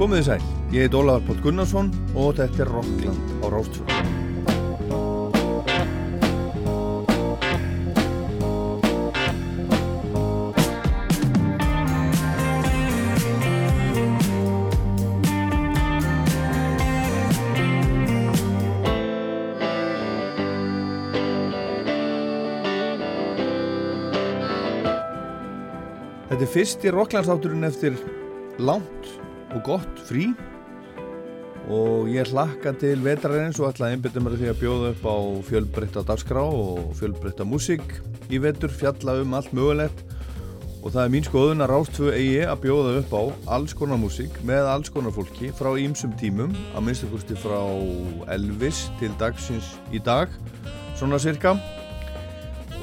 Komið þið sæl, ég heit Ólafur Póll Gunnarsson og þetta er Rockland á Rástfjörn. Þetta er fyrsti Rocklandsátturinn eftir langt og gott frí. Og ég hlakka til vetrarins og ætla að einbyrja mér því að bjóða upp á fjölbreytta dagskrá og fjölbreytta músík í vetur, fjalla um allt mögulegt. Og það er mín skoðun að Rástfjö eigi að bjóða upp á alls konar músík með alls konar fólki frá ímsum tímum, að minnstakosti frá Elvis til dagsins í dag, svona cirka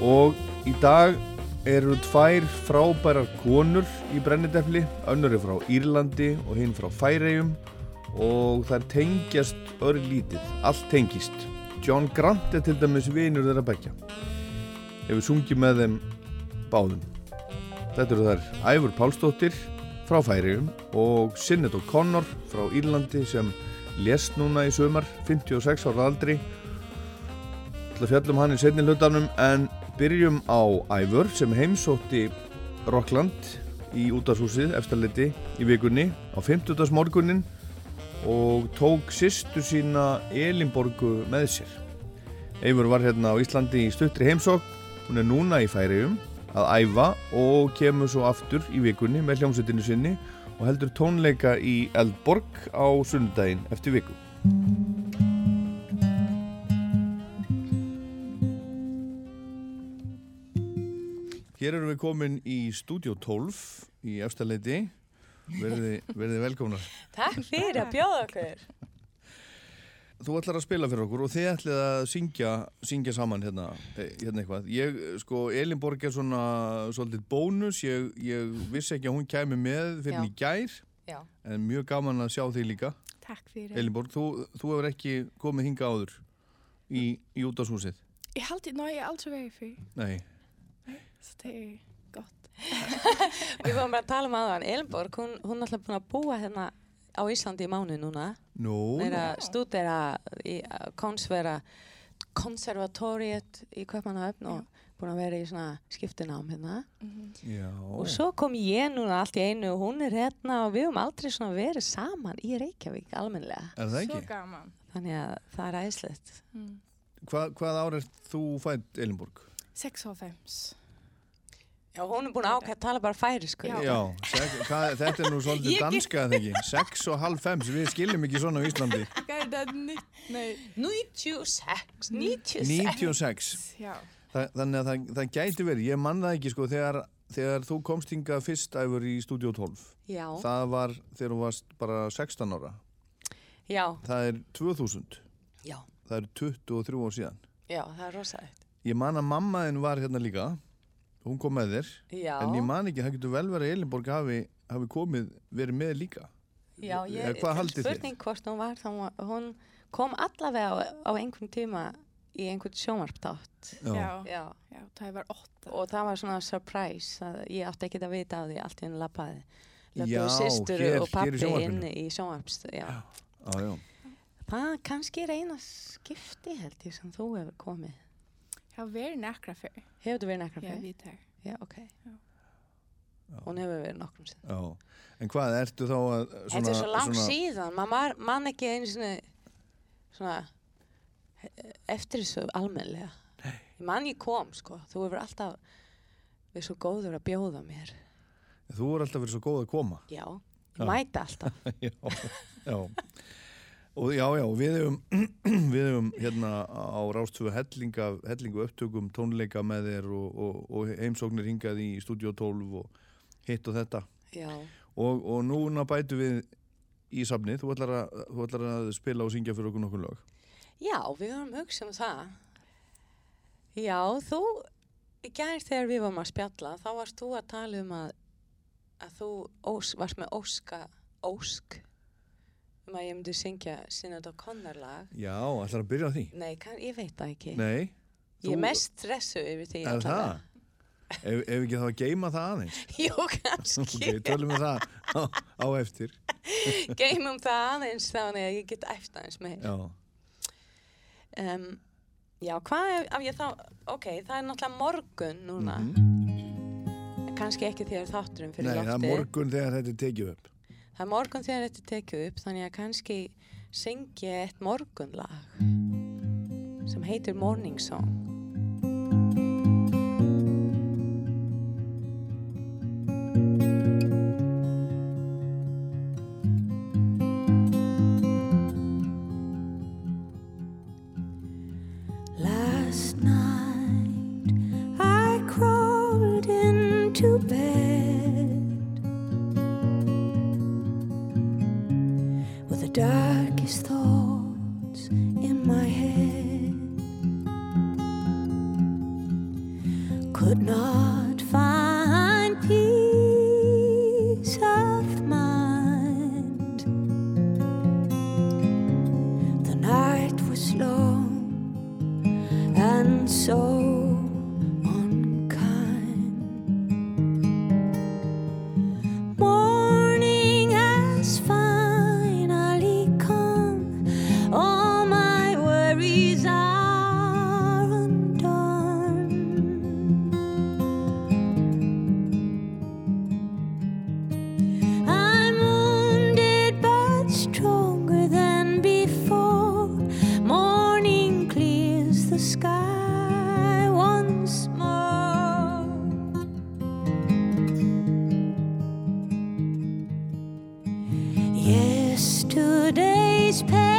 og í dag eru tvær frábærar konur í brennidefli, önnur er frá Írlandi og hinn frá Færegjum og það tengjast öru lítið, allt tengist. John Grant er til dæmis vinur þeirra begja. Hefur sungið með þeim báðum. Þetta eru þær Æfur Pálsdóttir frá Færegjum og Sinnet O'Connor frá Írlandi sem lést núna í sömar, 56 ára aldri. Það fjallum hann í setni hlutanum en byrjum á Æfur sem heimsótti Rockland í útashúsið eftirleiti í vikunni á 50. morgunin og tók sýstu sína Elinborgu með sér. Eifur var hérna á Íslandi í stuttri heimsók, hún er núna í færiðum að æfa og kemur svo aftur í vikunni með hljómsveitinu sinni og heldur tónleika í Eldborg á sundaginn eftir viku. Hér erum við komin í Studio 12 í Efstaleiti. Verði, verði velkomnar. Takk fyrir að bjóða okkur. Þú ætlar að spila fyrir okkur og þið ætlið að syngja, syngja saman hérna, eh, hérna eitthvað. Ég, sko, Elinborg er svona svolítið bónus. Ég, ég vissi ekki að hún kæmi með fyrir Já. í gær, Já. en mjög gaman að sjá þig líka. Takk fyrir. Elinborg, þú, þú hefur ekki komið hinga áður í, í útashúsið. Ég held ég, ná ég er aldrei verið fyrir. Nei. Så det er gott. Við vorum bara að tala um aðan. Elinborg, hún, hún er alltaf búin að búa hérna á Íslandi í mánu núna. Nú, Hún er að stúdera í að konsvera konservatóriet í Kaupmannahöfn og búin að vera í svona skiptinám hérna. já. Og svo kom ég núna allt í einu og hún er hérna og við höfum aldrei svona verið saman í Reykjavík almennilega. Er það Så ekki? gaman. Þannig að það er æðislegt. Mm. Hva, hvað ár er þú fætt, Elinborg? 96. Já, hún er búin að ákvæða að tala bara færisku. Já. Já, sek, hvað, þetta er nú svolítið Ég get- danska eða ekki? Sex og halv fem, svo við skiljum ekki svona á Íslandi. Hvað er það nýtt? Nei. 96, 96. 96. Já. Þa, þannig að það, það gæti verið, ég man það ekki sko þegar, þegar þú komst hingað fyrst æfur í Studio 12. Já, Það var þegar þú varst bara 16 ára. já, Það er 2000. já, Það er 23 ár síðan. já, það er rosalegt. Ég man að mammaðin var hérna líka. Hún kom með þér. Já, En ég man ekki, það getur vel verið að Elinborg hafi, hafi komið, verið með líka. já, ég, hvað haldið þið? spurning hvort hún var, þá hún kom allavega á, á einhvern tíma í einhvern sjónvarptátt. Já. Já, Já, það var åtta. og það var svona surprise, að ég átti ekki að vita á því allt í henni lappaði. Systur hér- og hér í pappi sjónvarpinu. inn í sjónvarpst, já. Já, já. Það kannski er eina skipti held ég sem þú hefur komið. Jag har varit näkra för. Hefur þú verið nekkar Jag fyrir? vet här. Já, ok. Já. Hún hefur verið nokkrum sinn. Já, en hvað, ertu þá að svona, Þetta er svo langt síðan, maður mann ekki einu svona, svona eh, eftir þessu almennilega. Ég mann ég kom, sko. Þú hefur alltaf verið svo góður að bjóða mér. Þú er alltaf verið svo góð að koma. Já, ég mæti alltaf. já, já. Og já, já, við hefum, við hefum hérna á Rástöfu hellinga, hellingu upptökum tónleika með þér og, og, og heimsóknir hingað í Studio 12 og hitt og þetta. Já, Og, og núna bætu við í safnið, þú ætlar, að, þú ætlar að spila og syngja fyrir okkur nokkur lög. já við vorum hugsað um það. Já, þú, í gær þegar við vorum að spjalla, þá varst þú að tala um að, að þú ós, varst með óska, ósk, um að ég myndi syngja Sinnat og Connar lag. Já, ætlar að byrja á því? Nei, kann, ég veit það ekki. Nei, Ég er mest stressu yfir því er það? ef, ef ekki þá að geima það aðeins Jú, ok, kannski. tölum við það á, á eftir Geymum það aðeins þannig að ég get eftir aðeins með. já, Um, já, hvað ef, ef ég þá, ok, það er náttúrulega morgun núna. Mhm. Kannski ekki þegar þátturum fyrir nei, loftið. það er morgun þegar þetta er tekið upp Það er morgun þegar þetta er tekið upp, þannig að kannski syngi ég eitt morgunlag sem heitir Morning Song. days pass.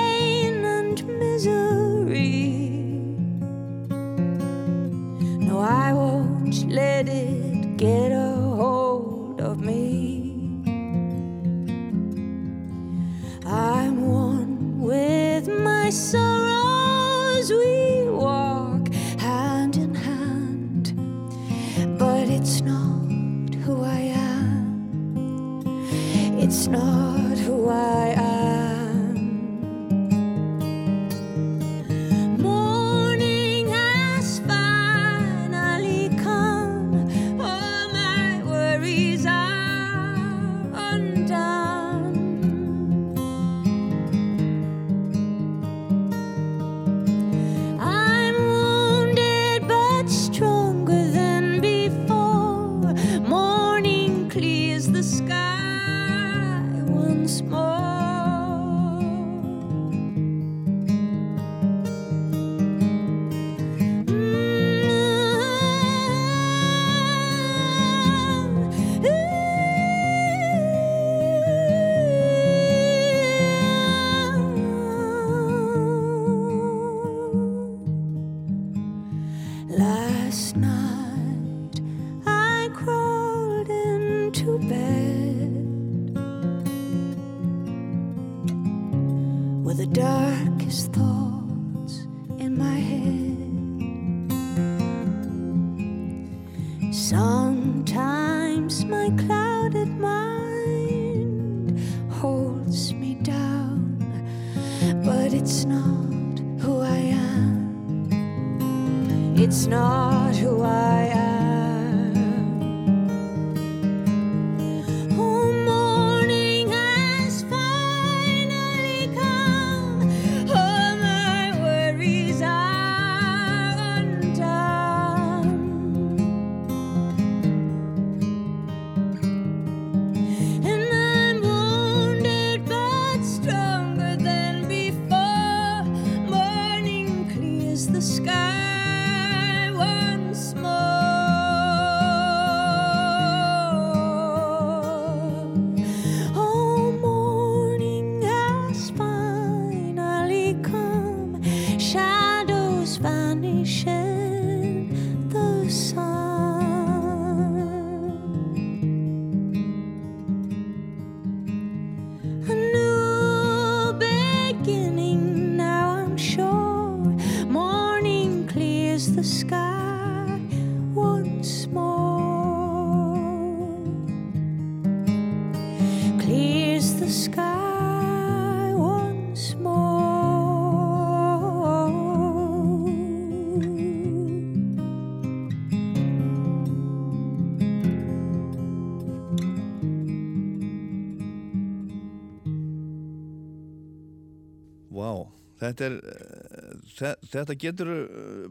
Þetta er þe þetta getur uh,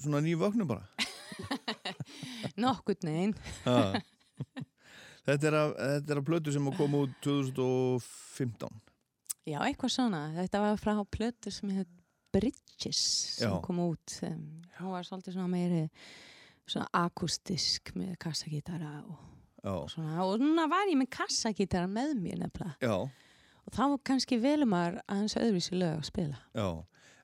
svona ný vögnu bara Nokkurt neginn. Ha. þetta er að er plötu sem að koma út 2015 Já, eitthvað svona. Þetta var frá plötu sem heit Bridges sem Já. kom út. Hún var svolítið svona meiri svona akustisk með kassagítara og, og svona. Og núna var ég með kassagítara með mér nefnilega. já, Og þá kannski velumar aðeins öðruvísi lög að spila. já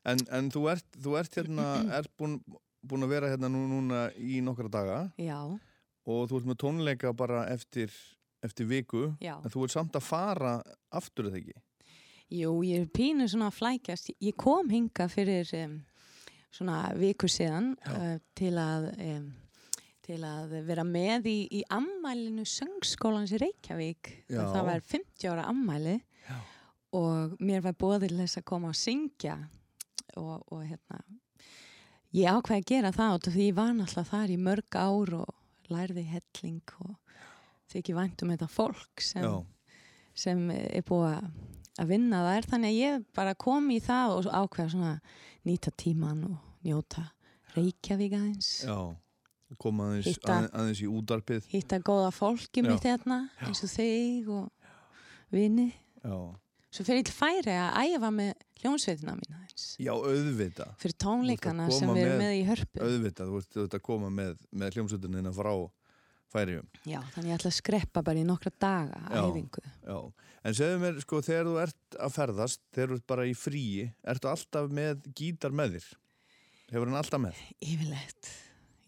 en, en þú ert, þú ert hérna ert búin, búin að vera hérna nú, núna í nokkra daga Já, og þú ert með tónleika bara eftir, eftir viku já. en þú ert samt að fara aftur eða ekki Jú, ég er pínu svona að flækjast. Ég kom hinga fyrir um, svona viku síðan uh, til að um, til að vera með í, í ammælinu söngskólans í Reykjavík. Já. Það var 50 ára ammæli Já. og mér var þess að koma að syngja og, og hérna ég ákveði að gera það af því ég var náttúrulega þar í mörg ár og lærði helling og þykir vænt um þetta fólk sem sem er búið að- að vinna þær þannig að ég bara kom í það og ákveða svona nýta tíman og njóta Reykjavík aðeins. Já koma aðeins, Hitta- að, aðeins í útarpið hitta góða fólki mitt hérna eins og þig og vini já, svo fer ég færi að æfa með hljónsveitina mín aðeins. Já auðvita fyrir tónleikana að sem við erum með- með í hörpu. Auðvitað, þú ert, ert að koma með, með hljómsveitunina frá færium Já, þannig ég ætla að skreppa bara í nokkra daga Já. æfingu. Já, en segðu mér, sko, þegar þú ert að ferðast, þegar þú ert bara í fríi, ertu alltaf með gítar með þér? Hefur hann alltaf með? yfirleitt.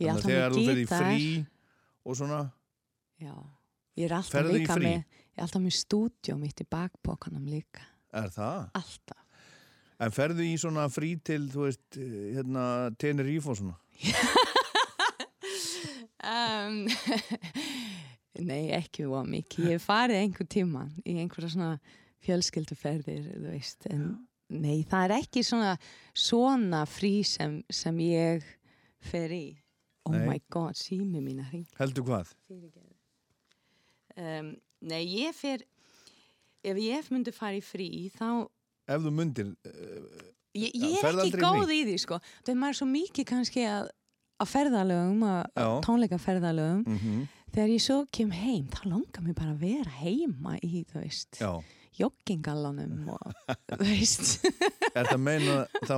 Ég er Þannig að alltaf þegar þú með ferð í gítar. frí og svona, Já, ég er alltaf líka með ég er alltaf með stúdjó mitt í bakbókanum líka er það? alltaf En ferðu í svona frí til, þú veist, hérna, Tenerife og svona? um, Nei, ekki var mikið ég farið einhver tíma í einhverja svona fjölskylduferðir þú veist, en nei, það er ekki svona svona frí sem, sem ég fer í Oh Nei. my god, sími mín að hring Heldur hvað? um, Nei, ég fer ef ég myndi fara í frí þá Ef þú mundir, uh, Ég, ég er ekki góð í því sko Það er maður svo mikið kannski að að ferðalögum, að Já. tónleikaferðalögum mm þegar ég svo kem heim þá langar mér bara að vera heima í þú veist, joggingallanum og þú veist er það meina þá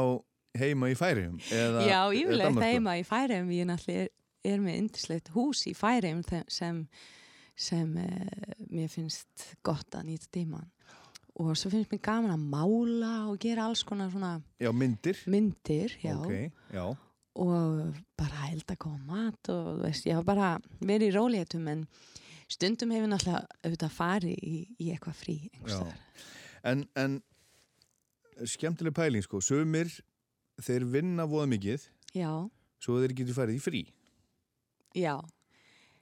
heima í færium? Eða, Já, Danmörku? heima í Færheim ég náttúrulega er, er með yndislegt hús í þe- sem sem uh, mér finnst gott að nýta tíman og svo finnst mér gaman að mála og gera alls konar svona Já, myndir? myndir já, Ok, já, og bara held að koma mat og veist, ég hafa bara verið í rólétum en stundum hefur náttúrulega auðvitað farið í, í eitthvað frí en, en skemmtileg pæling, sko, sömur, þeir vinna voða mikið, já, svo þeir getur farið í frí. já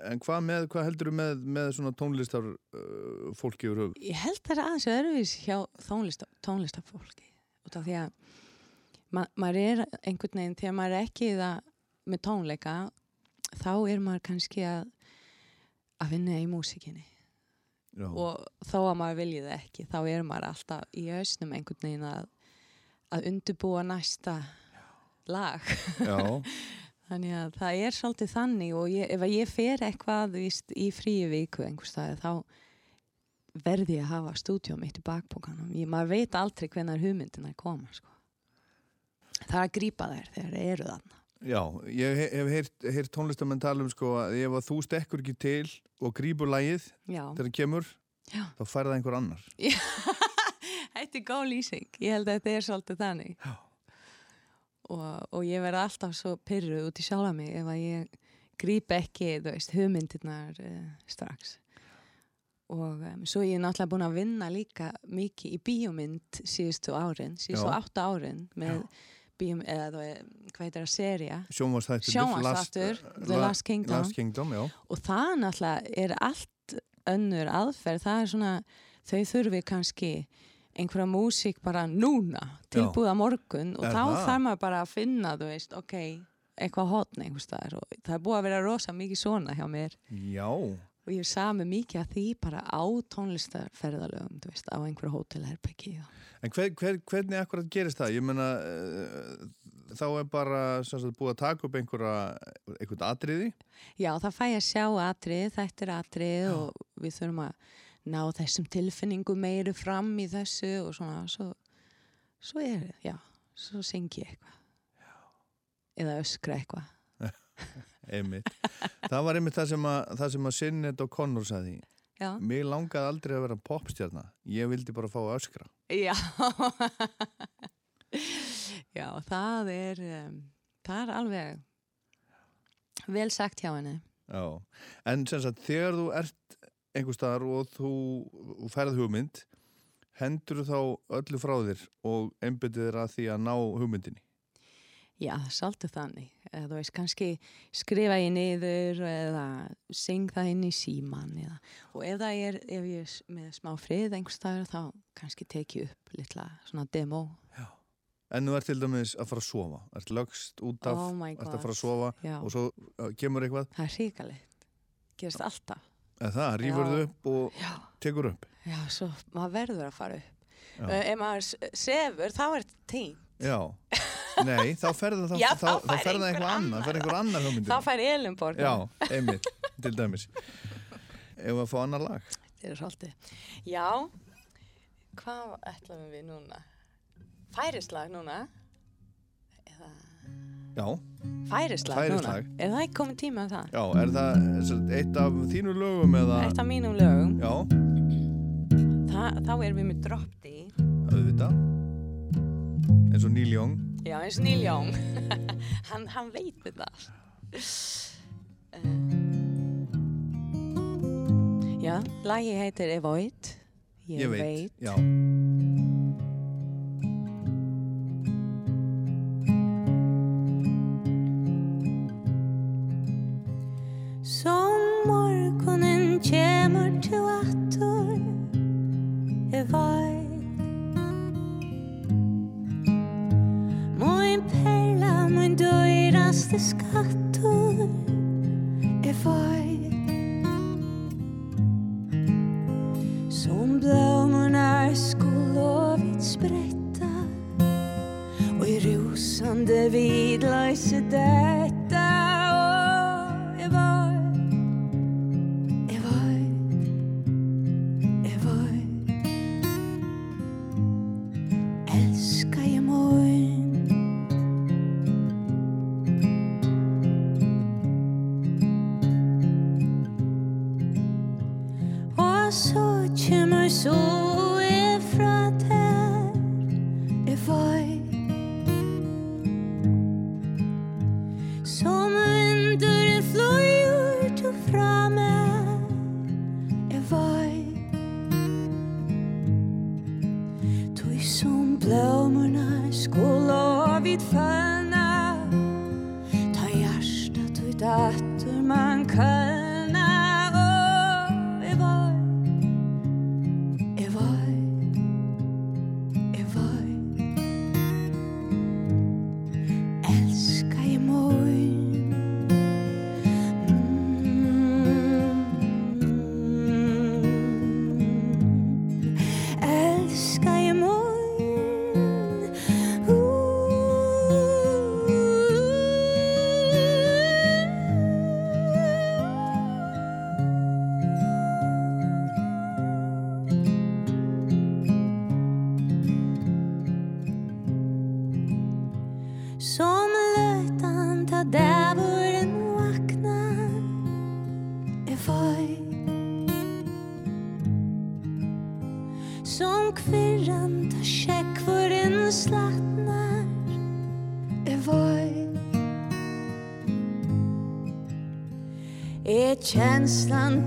En hvað með, hvað heldur með, með svona tónlistar uh, fólki yfir höfuð? ég held það aðeins öðruvís hjá tónlista, tónlistafólki út af því að ma maður er einhvern veginn þegar maður er ekki í það með tónleika þá er maður kannski að að vinna í músikinni. Já, og þó að maður vilji það ekki þá er maður alltaf í hausnum einhvern veginn að, að undirbúa næsta lag. Já, þannig að það er svolítið þannig og ég, ef ég fer eitthvað víst, í fríu viku einhvers staði þá verði ég að hafa stúdíu mitt í bakbókanum ég, maður veit aldrei hvenar hugmyndina koma sko. það er að grípa þær þegar þeir eru þarna já, ég he- hef heyrt, tónlistamenn tala um sko að ef að þú stekkur ekki til og grípur lægið þegar það kemur, já. þá fær það einhver annar. þetta er góð lýsing ég held að þetta er svolítið þannig Já. Og, og ég verði alltaf svo pyrruð út í sjálfa mig ef að ég gríp ekki veist, hugmyndirnar uh, strax og um, svo ég er náttúrulega búin að vinna líka mikið í bíómynd síðustu árin, síðustu Já. átta árin með bíóm, eða þú veist, hvað heitir að serja Sjónvarsþættir. Sjónvarpsþáttur, The Last Kingdom. Last Kingdom, og það náttúrulega er allt önnur aðferð, það er svona þau þurfi kannski einhverja músík bara núna tilbúða morgun og Er þá það? þarf maður bara að finna þú veist, ok, eitthvað hotn einhvers staðar og það er búið að vera rosa mikið svona hjá mér Já, og ég sami mikið að því bara á tónlistarferðalögum, þú veist, á einhverju hótelherbyggi og En hver, hver, hvernig akkurat gerist það? Ég meina, uh, þá er bara sagt, búið að taka upp einhverja, einhvern atriði. Já, það fæ ég að sjá atrið, þetta er atrið og við þurfum að ná þessum tilfinningum meiri fram í þessu og svona, svo, svo er, já, svo syngi ég eitthvað. Eða öskra eitthvað. Einmitt. það var einmitt það sem að, það sem að Sinnet og Connor saði. Já, Mér langaði aldrei að vera popstjarnar. Ég vildi bara fá öskra. já. já, það er, um, það er alveg vel sagt hjá henni. Já. En sem sagt, þegar þú ert einhver staðar og þú þú færð hugmynd, hendur þá öllu frá þér og einbyttið þér að því að ná hugmyndinni. Já, svolítið þannig. Þú veist, kannski skrifa ég niður eða syng það inn í síman eða, og ef það er, ef ég er með smá frið einhvers staðar þá kannski teki ég upp litla svona demo. En þú ert til dæmis að fara að sofa. Ert lögst út af, Oh my ert að fara að sofa Já, og svo uh, kemur eitthvað. það er hríkalegt. Gerist alltaf. Eða það, rýfur þau upp og Já, tekur upp. já, svo maður verður að fara upp. Uh, ef maður sefur, þá er þetta tím. Já. Nei, þá ferða þá, Já, þá, þá þá ferða einhver annar. ferða einhver annar. Þá fær Elinborg. Já, einmitt, til dæmis. Ef að fá annar lag. Þetta er svolítið. Já, hvað ætlum við núna? Færislag núna? Eða Já, færislag, Færislag. Er það ekki komið tíma um það? já, er það eitt af þínu lögum eða? Eitt af mínum lögum, Já, Þa, þá erum við með Drop D. auðvitað. Eins og Neil Young. Já, eins og Neil Young. hann, hann veit þetta. Uh, já, lagi heitir Avoid. Ég, veit. Já,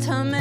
to.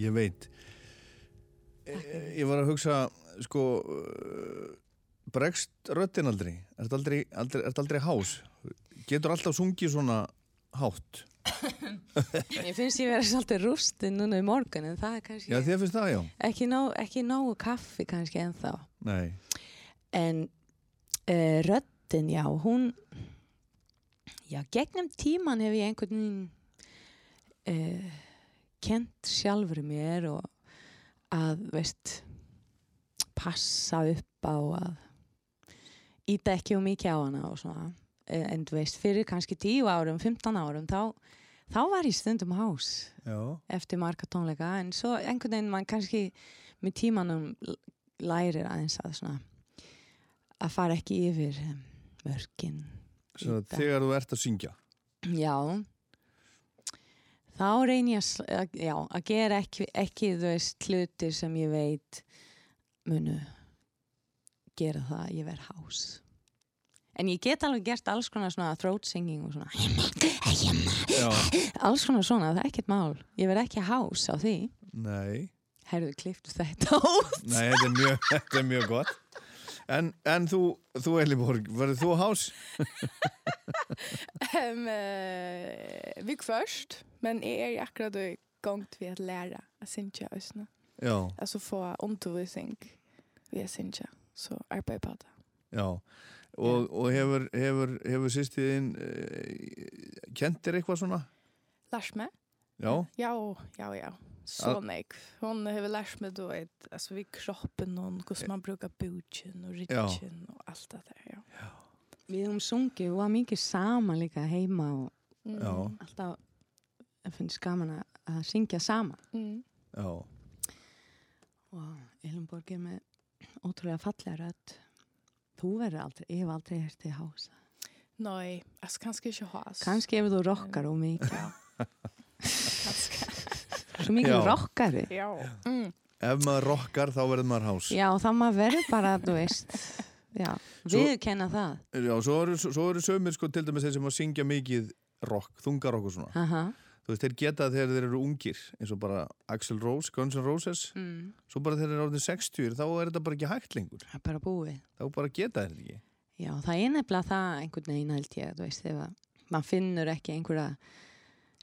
Ég veit. E, ég var að hugsa, sko, uh, bregst röddin aldrei? Er þetta aldrei, aldrei, er aldrei hás? Getur alltaf sungið svona hátt? Ég finnst ég vera svolítið rústin núna í morgun en það er kannski Já, það, ekki, nóg, ekki nógu kaffi kannski ennþá. Nei. En uh, röddin, já, hún, já, gegnum tíman hef ég einhvern uh, kent sjálfur mér og að, veist, passa upp á að íta ekki um mikið á hana og svona. Eh, En þú veist, fyrir kannski 10 árum, 15 árum, þá, þá var ég stundum hás Já. eftir marga tónleika en svo einhvern veginn mann kannski með tímanum lærir aðeins að svona að fara ekki yfir Ýta. þegar þú ert að syngja. já þá reyn ég að, já, að gera ekki, ekki þú veist hlutir sem ég veit munu gera það að ég verð hás en ég get alveg gert alls konar svona throat singing og svona Já. alls konar svona, það er ekkert mál ég verð ekki hás á því Nei. Herðu, kliftu þetta út? Nei, þetta er mjög, þetta er mjög gott. En, en þú, þú Eliborg, verður þú hás? Um, uh, vi först, men jag är akkurat då igång till att lära att synja ösna. Já, Alltså få undervisning via synja. Så arbetar på det. já. Og, og hefur, hefur, hefur sýstiðin uh, kent þér eitthvað svona? Lars med? Já, Ja, ja, ja. Så nej. Hon har väl lärt mig då att alltså vid kroppen och hur man brukar budgen och ryggen och allt det där. Ja. Við höfum sungið, við varum mikið saman líka heima og Mm. já, alltaf að finnst gaman að, að syngja saman. Mm. já. Og Elinborg er með ótrúlega fallega rödd. Þú verður aldrei, ég hef aldrei hérst þig hása. Nej, alltså kanske inte has. Kanski ef þú rockar og mikið. Ja. Svo mikið Já. rockari. Mm. Ef maður rockar þá verður maður hás. Já, þá maður verður bara, þú veist, já, Svo- við kenna það. Já, svo eru, svo eru sömur sko til dæmis þeir sem að syngja mikið rock, þungarokk og svona. Aha. Þú veist, þeir geta þegar þeir eru ungir, eins og bara Axl Rose, Guns N' Roses. Mm. Svo bara þegar þeir eru orðin 60, þá er þetta bara ekki hægt lengur. Það er bara búið. Þá bara geta þeir þetta ekki. Já, það er nefnilega það einhvern veginn held ég, þú veist, að maður finnur ekki einhverja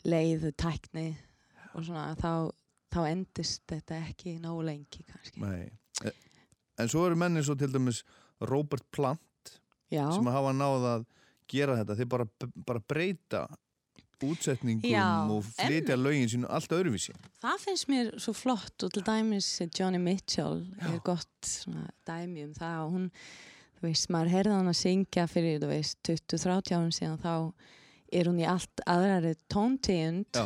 leið, tækni og svona, þá, þá endist þetta ekki nógu lengi kannski. Nei. E- En svo eru menni svo til dæmis Robert Plant Já, sem hafa náð að gera þetta. Þeir bara, bara breyta útsetningum Já, og flytja lögin sínu allt öðruvísi. það finnst mér svo flott og til dæmis Johnny Mitchell Já. er gott svona, dæmi um það og hún, þú veist, maður heyrði hann að syngja fyrir, þú veist, 20-30 árum síðan þá er hún í allt aðrari tóntegund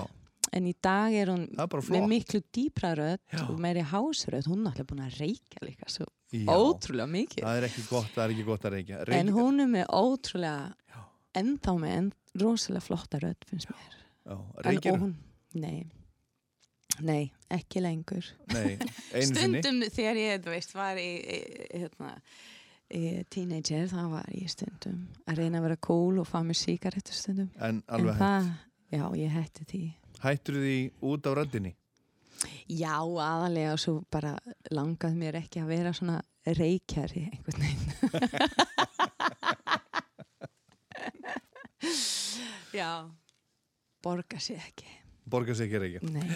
en í dag er hún með miklu dýpra rödd og meiri hásrödd, hún er alltaf búin að reykja líka svo Já, ótrúlega mikið. Það er ekki gott, það er ekki gott að reykja. en hún er með ótrúlega ennþá með enn, rosalega flotta rödd finnst mér. Reykir, hún, nei. Nei, ekki lengur. Nei, stundum þegar ég, þú veist, var í, í, hérna, teenager þá var ég stundum að reyna að vera cool og fá mér sígarettur stundum En en alveg hægt. það, já, ég hætti því Hættur því út af röddinni? Já, aðalega og svo bara langaði mér ekki að vera svona reykjari einhvern veginn. Já, borga sér ekki. Borgar sig ekki. Nei,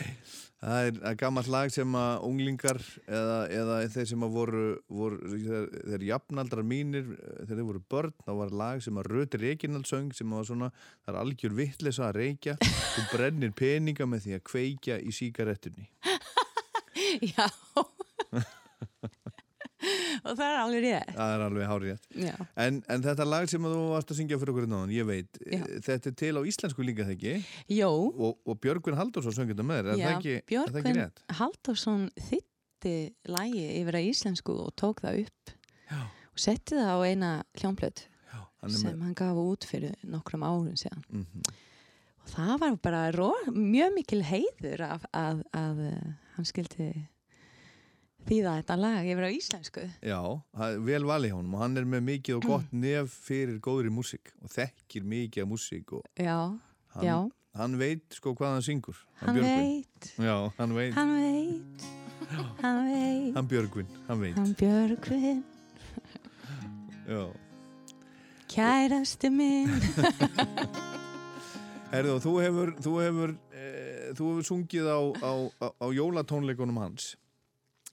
Það er að gammalt lag sem að unglingar eða, eða þeir sem að voru, voru þeir, þeir jafnaldrar mínir þegar þeir voru börn, þá var lag sem að Röti Reginald söng sem að var svona það er algjör vittleysa að reykja þú brennir peninga með því að kveikja í sígarettunni. já. og það er alveg rétt. Það er alveg hárið rétt. Já, En, en þetta lag sem að þú varst að syngja fyrir okkur náðan, ég veit, Já. þetta er til á íslensku líka þegar ekki Jó, og, og Björgvin Halldórsson söng þetta með þér, er, já, það ekki, það ekki Björgvin rétt? Halldórsson þitti lægi yfir að íslensku og tók það upp Já. og setti það á eina hljómblöð Já, sem með, hann gaf út fyrir nokkrum árum síðan. mm Og það var bara ró, mjög mikil heiður að, að, að uh, hann skildi þýða þetta lag yfir á íslensku. Já, vel valið hjá honum og hann er með mikið og gott nef fyrir góðri músík og þekkir mikið af músík og Já, hann, já, hann veit sko hvað hann syngur Hann Björgvin. veit, Já, hann veit, hann veit, hann veit, hann Björgvin, hann veit. Hann Björgvin, Já, kærasti minn. herðu þú hefur þú hefur, e, þú hefur sungið á, á, á, á jólatónleikunum hans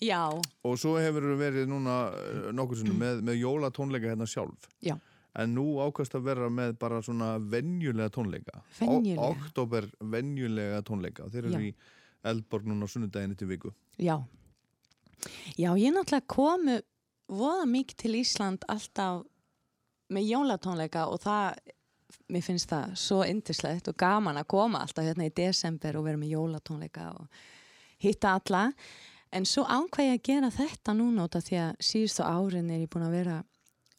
Já, og svo hefur verið núna eh, nokkur sinnum með, með jólatónleika hérna sjálf Já. en nú ákast að vera með bara svona venjulega tónleika Venjulega. Ó- október venjulega tónleika þeir eru Já. í Eldborg núna á sunnudaginn til viku já. Já, ég náttúrulega komu voða mikið til Ísland alltaf með jólatónleika og það, mér finnst það svo yndislegt og gaman að koma alltaf hérna í desember og vera með jólatónleika og hitta alla. En svo ánkvæði ég að gera þetta núna út af því að síðustu árin er ég búin að vera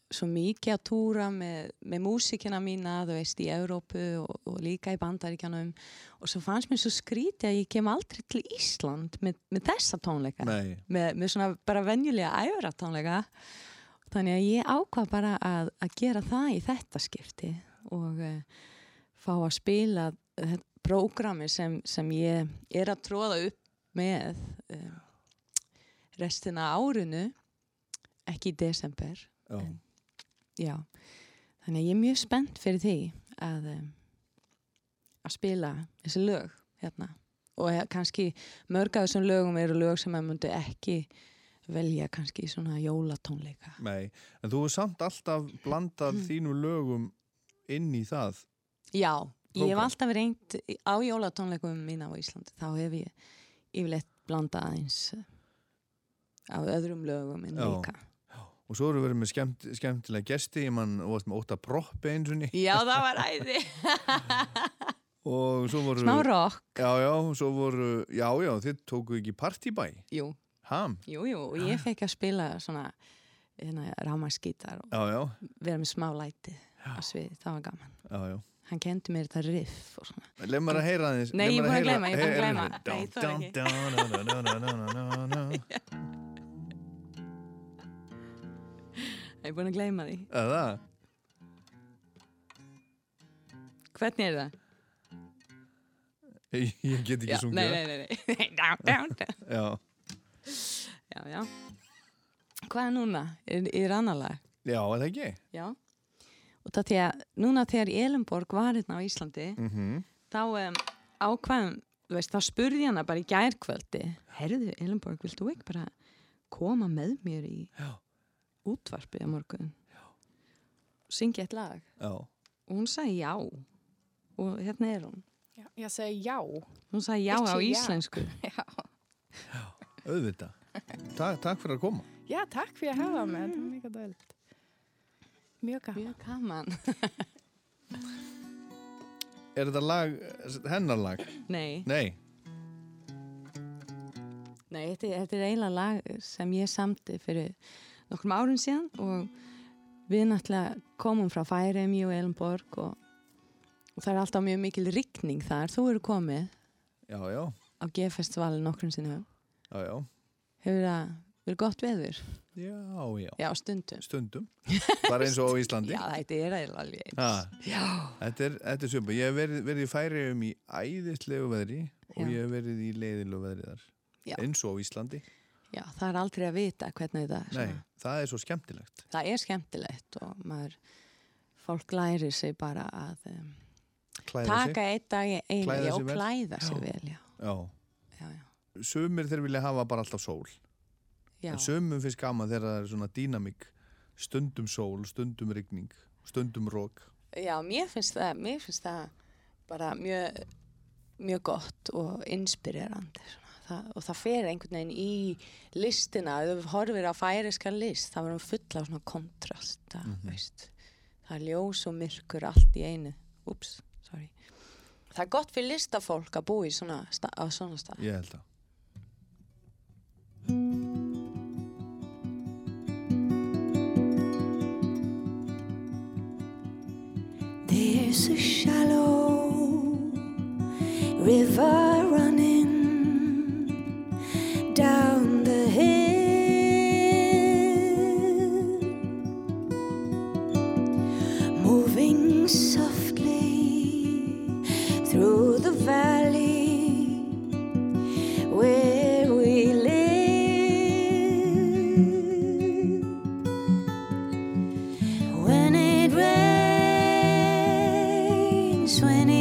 svo mikið að túra með, með músikina mína, þú veist, í Evrópu og, og líka í bandaríkjanum og svo fannst mér svo skrítið að ég kem aldrei til Ísland með, með þessa tónleika. Með, með svona bara venjulega æfra tónleika. Þannig að ég ákvað bara að, að gera það í þetta skipti og uh, fá að spila þetta prógrami sem, sem ég er að tróða upp með uh, restina árinu ekki í desember. Já, En- já, þannig að ég er mjög spennt fyrir því að um, að spila þessi lög hérna. Og kannski mörg af þessum lögum eru lög sem að myndi ekki velja kannski í svona jólatónleika. Nei en þú hefur samt alltaf blandað Mm. þínu lögum inn í það. Já, ég hef alltaf reynt á jólatónleikum mína á Íslandi. Þá hef ég yfirleitt blanda aðeins á öðrum lögum en líka. Og svo eru verið með skemmt, skemmtilega gesti. Ég mann, og varst með ótta proppi eins og Já, það var æði. Og svo voru Smá rock, já, já, svo voru, já, já, þið tóku ekki partibæ, jú, ham? Jú, jú og ég fekk að spila svona hérna, rámaskítar og já, já, vera með smá læti á svið, það var gaman. Já, já. Hann kendi mér þetta riff og svona. Leif maður að heyra aðeins Nei, ég er búin að gleyma, ég er búin að gleyma. Nei, ég þori ekki. Ég er búin að gleyma því Er það? hvernig er það? Ég, ég get ekki sungið nei, nei, nei, nei. Já, já, já hvað er núna? Er, er annar lag? já, er það ekki? Já og það því að núna þegar Elenborg var hérna á Íslandi Mm þá um, ákvæðum veist, þá spurði ég hana bara í gærkvöldi herðu Elenborg, vilt þú ekki bara koma með mér í Já. Útvarpið á morgun. Og syngja eitt lag? Já, og hún sagði já. Og hérna er hún. Ja, jag säger ja. hún sagði já á Ekki já. íslensku. Ja, auðvitað. Takk, takk fyrir að koma. Jag har med. Det var mycket dåligt. Mjög gaman. mjög gaman. Er þetta lag, hennar lag? nei, Nei, nei þetta, er- þetta er eiginlega lag sem ég samti fyrir nokkrum árum síðan og við náttúrulega komum frá Færemi og Elenborg og, og það er alltaf mjög mikil rigning þar. Þú eru komið já, já, á G-festivali nokkrum já hefur það verið gott veður? Já, já, já, stundum. Stundum. Bara eins og á Íslandi. Já, þetta er alveg Þetta er, þetta er sjöpa Ég hef verið, verið í færi um í æðislegu veðri og ég hef verið í leiðilegu veðri þar. Eins og á Íslandi já, það er aldrei að vita hvernig þetta Nei, það er svo skemmtilegt. Það er skemmtilegt og maður fólk lærir sig bara að um, taka eitt dag sig og klæða sig vel já, Já, já, sumir þeir vilja hafa bara alltaf sól. En sumum finnst gaman þegar það er svona dýnamík. Stundum sól, stundum rigning stundum rók já mér finnst það mér finnst það bara mjög mjög gott og inspirerandi svona. Það, og það fer einhvern veginn í listina, ef þú horfir á færiska list, það var hún full af svona kontrast, það, Mhm. veist það er ljós og myrkur allt í einu. Ups, sorry. Það er gott fyrir listafólk að búa í svona á svona stað. Ég held að There's a shallow river swinging.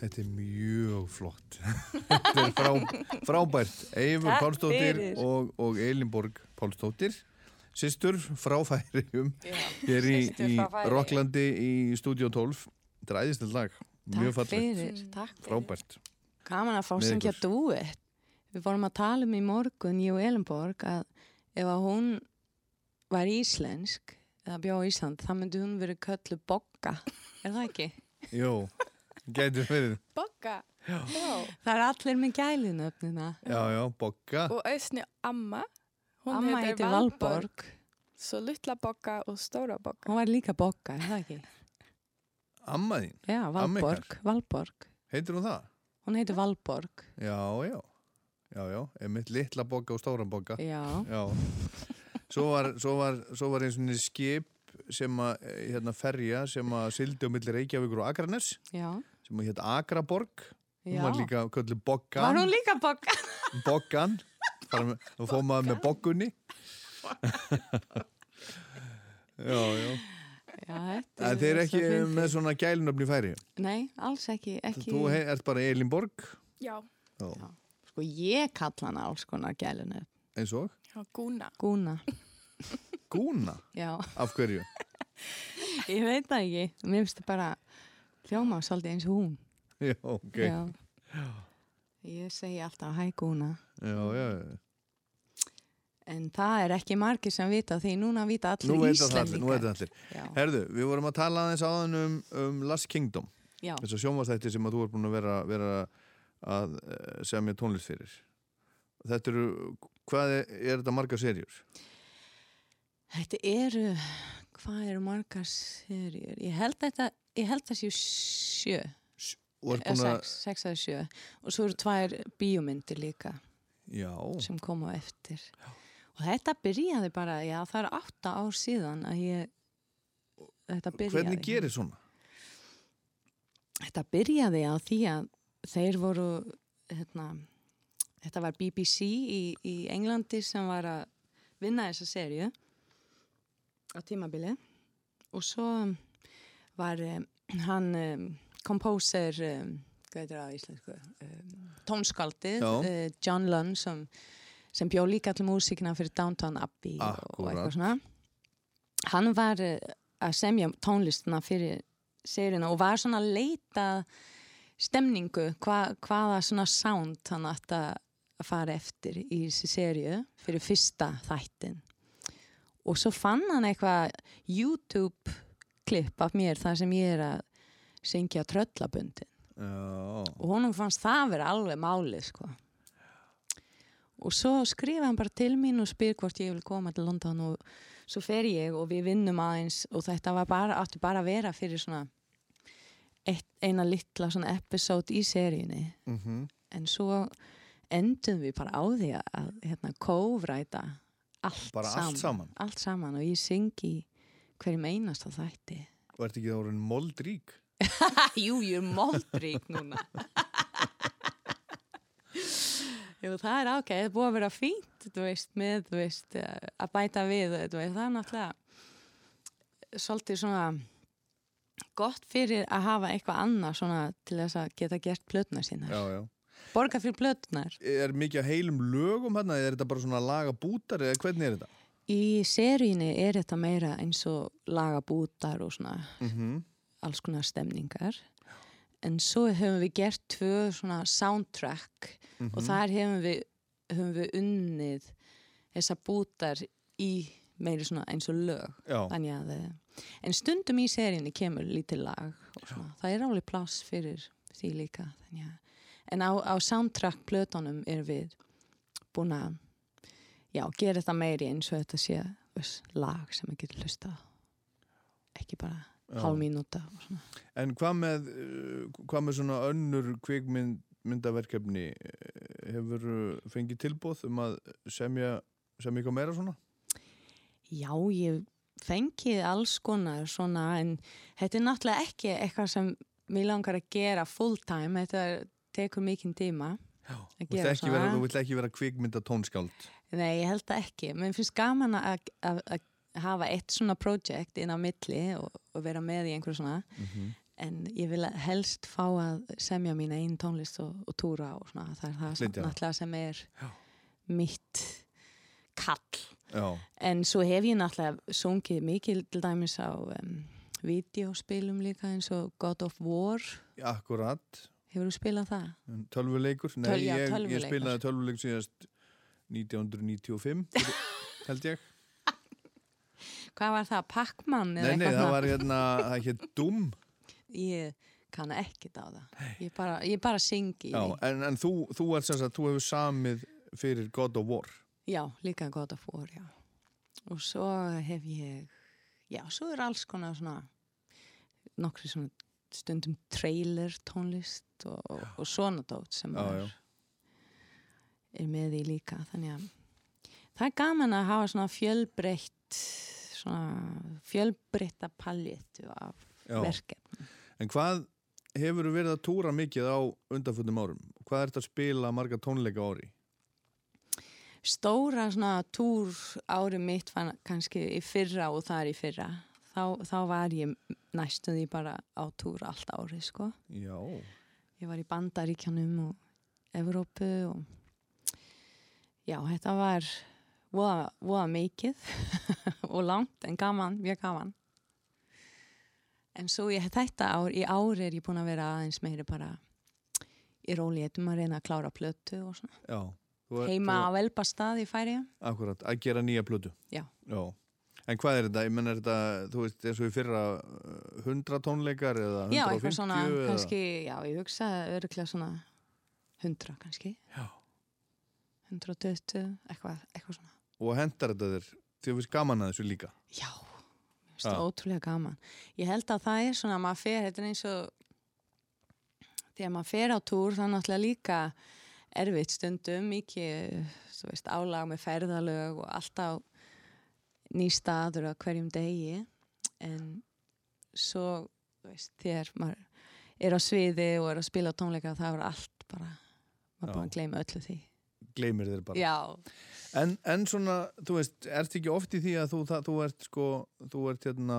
Þetta er mjög flott Þetta er frá, frábært Eifur fyrir. og, og Elinborg Pálsdóttir Sistur frá Færium Hér í, í. Rocklandi í Stúdíó 12 Dræðist lag, mjög fallegt. Frábært Gaman að fá Með syngja duett. Við vorum að tala um í morgun, ég og Elenborg, að ef að hún var íslensk eða bjó á Ísland, þá myndi hún verið köllu bogga. Er það ekki? Jó, gætur verið Bogga. Það er allir með gælunöfnina. Já, já, Bogga Og Ösni Amma. Hún Amma heitir Valborg. Så Lutla Bogga og Stóra Bogga. Hún var líka bogga, er það ekki? Amma þín, Já? Valborg. Valborg. heitir hún það? Hún heitir Valborg. Já, já Já, já, einmitt litla Bogga og stóra Bogga Já. Já, svo var, svo var, svo var eins og niður skip sem að, hérna, ferja sem að sildi á milli Reykjavíkur og Akranes Já. Sem að hérna Akraborg hún var líka Var Boggan hún líka bogga? Boggan þá fóð maður með Boggunni Já, já Já, þeir eru ekki með svona gælunöfni færi Nei, alls ekki. ekki. Þú ert bara Elinborg Já. Já, Já. Sko, ég kalla hana alls konar gælunöfn. eins og Já, Gúna. Gúna. Gúna Já. Af hverju? Ég veit það ekki. Mér finnst það bara hljóma svolítið eins og hún. Já, ok Já, Já. Ég segi alltaf hæ Gúna. já, já. En það er ekki margir sem vita því núna vita allir Nú Íslendingar. nú veit allir Já. Herðu, við vorum að tala aðeins áðan um, um Last Kingdom Já. þess að sjónvastætti sem að þú er búin að vera, vera að eh, semja tónlist fyrir þetta eru, hvað er, er þetta marga serjur? Þetta eru, hvað eru margar serjur? Ég held að þetta, ég held að það séu sjö, eða sex, eða sjö. Og svo eru tvær bíómyndir líka já, sem koma eftir. Og þetta byrjaði bara, já það er átta ár síðan að ég, þetta byrjaði. hvernig gerir svona? Þetta byrjaði á því að þeir voru, hérna, þetta var BBC í, í Englandi sem var að vinna þessa serju á tímabili og svo var um, hann kompóser, íslensku, um, tónskaldið, John Lunn sem, sem bjó líka allir músíkina fyrir Downtown Abbey og, og eitthvað svona. Hann var að semja tónlistina fyrir seríuna og var svona að leita stemningu, hva, hvaða svona sound hann átti að fara eftir í þessi seríu fyrir fyrsta þættin. Og svo fann hann eitthvað YouTube klipp af mér þar sem ég er að syngja tröllabundin Já, og honum fannst það vera alveg máli sko. Og svo skrifa hann bara til mín og spyr hvort ég vil koma til London og svo fer ég og við vinnum aðeins og þetta var bara, átti bara að vera fyrir svona eitt, eina litla svona episode í seríunni. Mhm, en svo endum við bara á því að, hérna, kófræta allt allt saman? allt saman og ég syngi hverjum einasta þætti og ert ekki þá orðin moldrík? Jú, ég er moldrík núna Jú, það er ákveð, það er búið að vera fínt veist, með, veist, að bæta við veist, það er náttúrulega svolítið svona gott fyrir að hafa eitthvað annað svona til þess að geta gert plötnar sínar Já, já. borga fyrir plötnar Er mikið að heilum lögum hérna, eða er þetta bara svona laga bútar eða hvernig er þetta? Í seríunni er þetta meira eins og laga bútar og svona Mm alls konar stemningar. En svo hefum við gert tvö svona soundtrack Mhm. og þar hefum við, hefum við unnið þessa bútar í meiri svona eins og lög Já, að en stundum í seríunni kemur lítið lag og svona, það er alveg pláss fyrir því líka en á, á soundtrack plötunum er við búin að já, gera þetta meiri eins og þetta sé veist, lag sem við getum hlusta ekki bara Já. hálf mínúta en hvað með, uh, hvað með svona önnur kvikmyndaverkefni hefur fengið tilbúð um að semja, semja eitthvað meira svona? Já, ég fengið alls konar svona en þetta er náttúrulega ekki eitthvað sem mér langar að gera full time, þetta tekur mikinn tíma Já. þú vilt ekki vera kvikmynda tónskáld? Nei, ég held það ekki. Mér finnst gaman að, að, að hafa eitt svona projekt inn á milli og, og vera með í einhverju svona Mm en ég vil helst fá að semja mín einn tónlist og, og túra og svona það er það Flytja. náttúrulega sem er Já. mitt kall Já, En svo hef ég náttúrulega sungið mikið til dæmis á um, videospilum líka eins og God of War. akkurat. Hefur þú spilað það? Tölvuleikur? Nei, Töl- já, ég, ég tölvuleikur. spilaði tölvuleik síðast 1995, held ég. Hvað var það? Pac-Man? Nei, nei, það var hérna, það hétt Doom. Ég kann ekkit á það. Ég bara, ég bara syngi Já, en, en þú, þú er sem sagt, þú hefur samið fyrir God of War. Já, líka God of War, já. Og svo hef ég, já, svo er alls konar svona, nokkri svona stundum trailer tónlist og, og, og svona dót sem Já, er, já. Er með í líka. Þannig að það er gaman að hafa svona fjölbreytt, svona fjölbreytta paljettu af Já. verkefni. En hvað hefur verið að túra mikið á undanfjöndum árum? Hvað ert að spila marga tónleika ári? Stóra svona túr ári mitt fann kannski í fyrra og það er í fyrra. Þá, þá var ég næstuði bara á túr allt árið, sko. Já, Ég var í Bandaríkjanum og Evrópu og já, þetta var voða, voða mikið og langt en gaman, mjög gaman. En svo ég þetta ár, í ár er ég búin að vera aðeins meiri bara í rólétum að reyna að klára plötu og svona. já. Ert- Heima á Elbastað í færi. Akkurat, að gera nýja plötu. Já. Já. En hvað er þetta? Ég menn er þetta, þú veist, eins og í fyrra uh, 100 tónleikar eða 150 Já, eitthvað svona, eða? kannski, já, ég hugsa öruglega svona hundra kannski. Já. 120, eitthvað, eitthvað svona. og hendar þetta þér því að við gaman að þessu líka Já, mér finnst það ótrúlega gaman. Ég held að það er svona að maður fer, þetta er eins og þegar maður fer á túr það er náttúrulega líka erfitt stundum, mikið þú veist, álag með ferðalög og alltaf ný staður á hverjum degi en svo, þú veist, þegar maður er á sviði og er að spila tónleika það er allt bara, maður bara að gleyma öllu því. Gleymir þér bara. En, en svona, þú veist, ert ekki oft í því að þú, það, þú ert sko þú ert hérna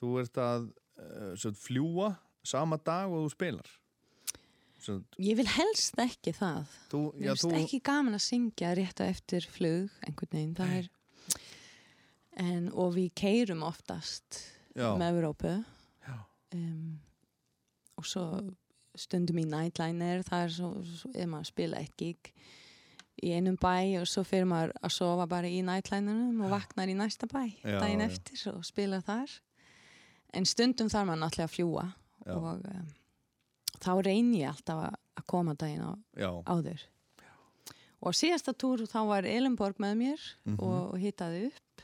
þú ert að uh, svo, fljúa sama dag og þú spilar? Svo, ég vil helst ekki það. þú, já, þú, ekki gaman að syngja rétt á eftir flug einhvern veginn, það er en, og við keirum oftast já, með Evrópu. Já. um, og svo stundum í nightliner það er svo, svo ef maður spila eitt gig í einum bæ og svo fyrir maður að sofa bara í nightlinerum og vaknar í næsta bæ Já, daginn já. eftir og spila þar. En stundum þarf maður náttúrulega að fljúa Já. og um, þá reyni ég alltaf að, koma daginn á já, áður. Og síðasta túr þá var Elenborg með mér Mhm. og, og hitaði upp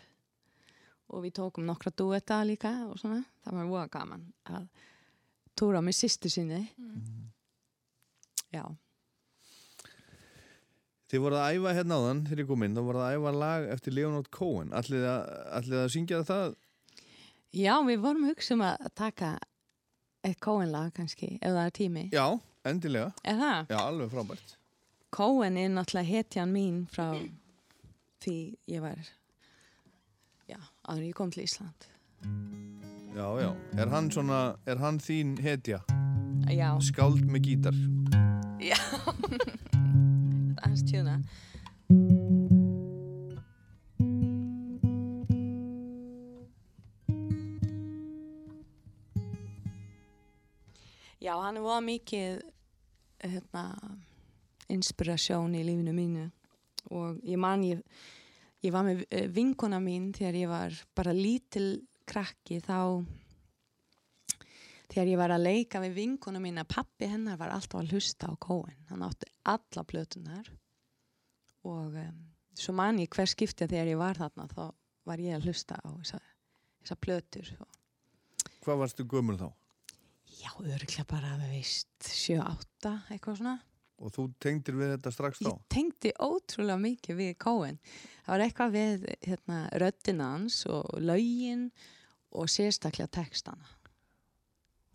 og við tókum nokkra duetta líka og svona, það var voða gaman að túra með sýstu sinni. Já, þið voruð að æfa hérna áðan þegar ég kom inn, þá voruð að æfa lag eftir Leonard Cohen, allir að, syngja það? Já við vorum hugsa um að taka eitt Cohen-lag kannski, ef það er tími. Já, endilega, er það? já, alveg frábært. Cohen er náttúrulega hetjan mín frá því ég var já, áður en ég kom til Ísland. Já, já, er hann svona er hann þín hetja, já, skáld með gítar. Já Hans tjúna Já, hann var mikið hérna, inspirasjón í lífinu mínu. Og ég man ég, ég var með eh, vinkona mín þegar ég var bara lítil krakki þá þegar ég var að leika við vinkonu mín að pappi hennar var alltaf að hlusta á Cohen hann átti alla plötunar og um, svo man ég hver skipti þegar ég var þarna þá var ég að hlusta á þessa, þessa plötur og, hvað varstu gömul þá? já, örglega bara við veist 7-8 eitthvað svona og þú tengdir við þetta strax þá? ég tengdi ótrúlega mikið við Cohen það var eitthvað við hérna, röddina hans og lögin og sérstaklega textana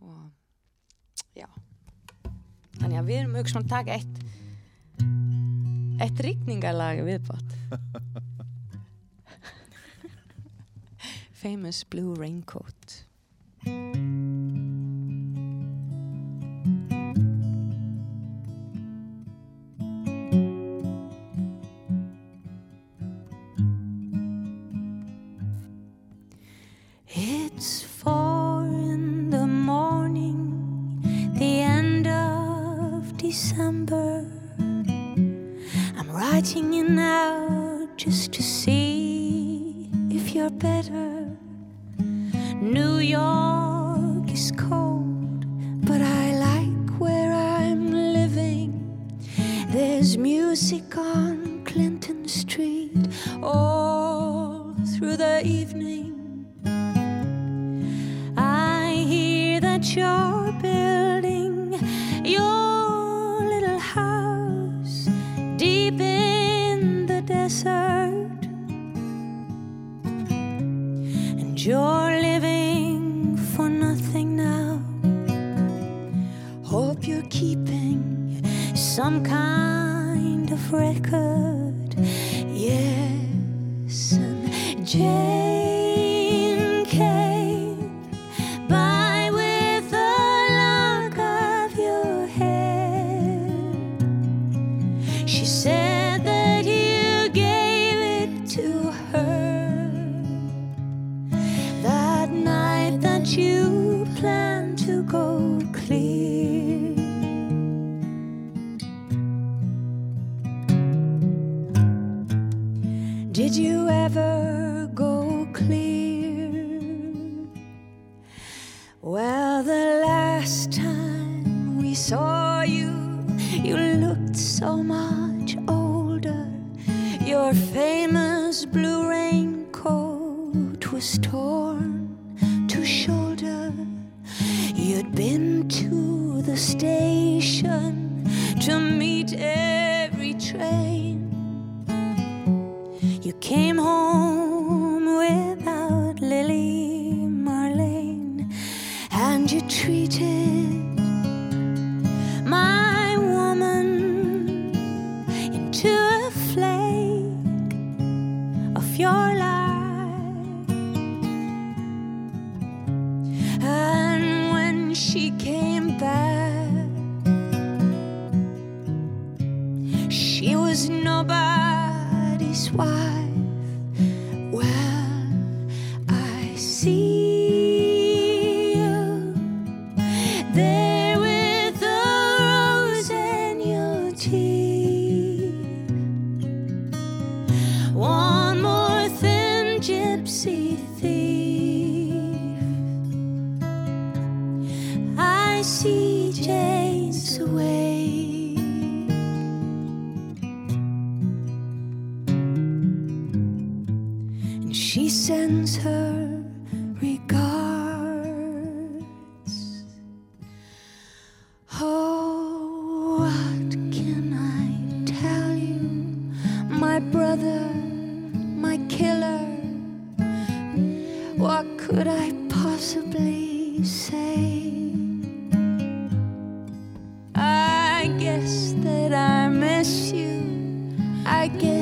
og já þannig að við erum auðvitað að taka eitt eitt rigningalag viðbátt Famous Blue Raincoat I guess that I miss you. I guess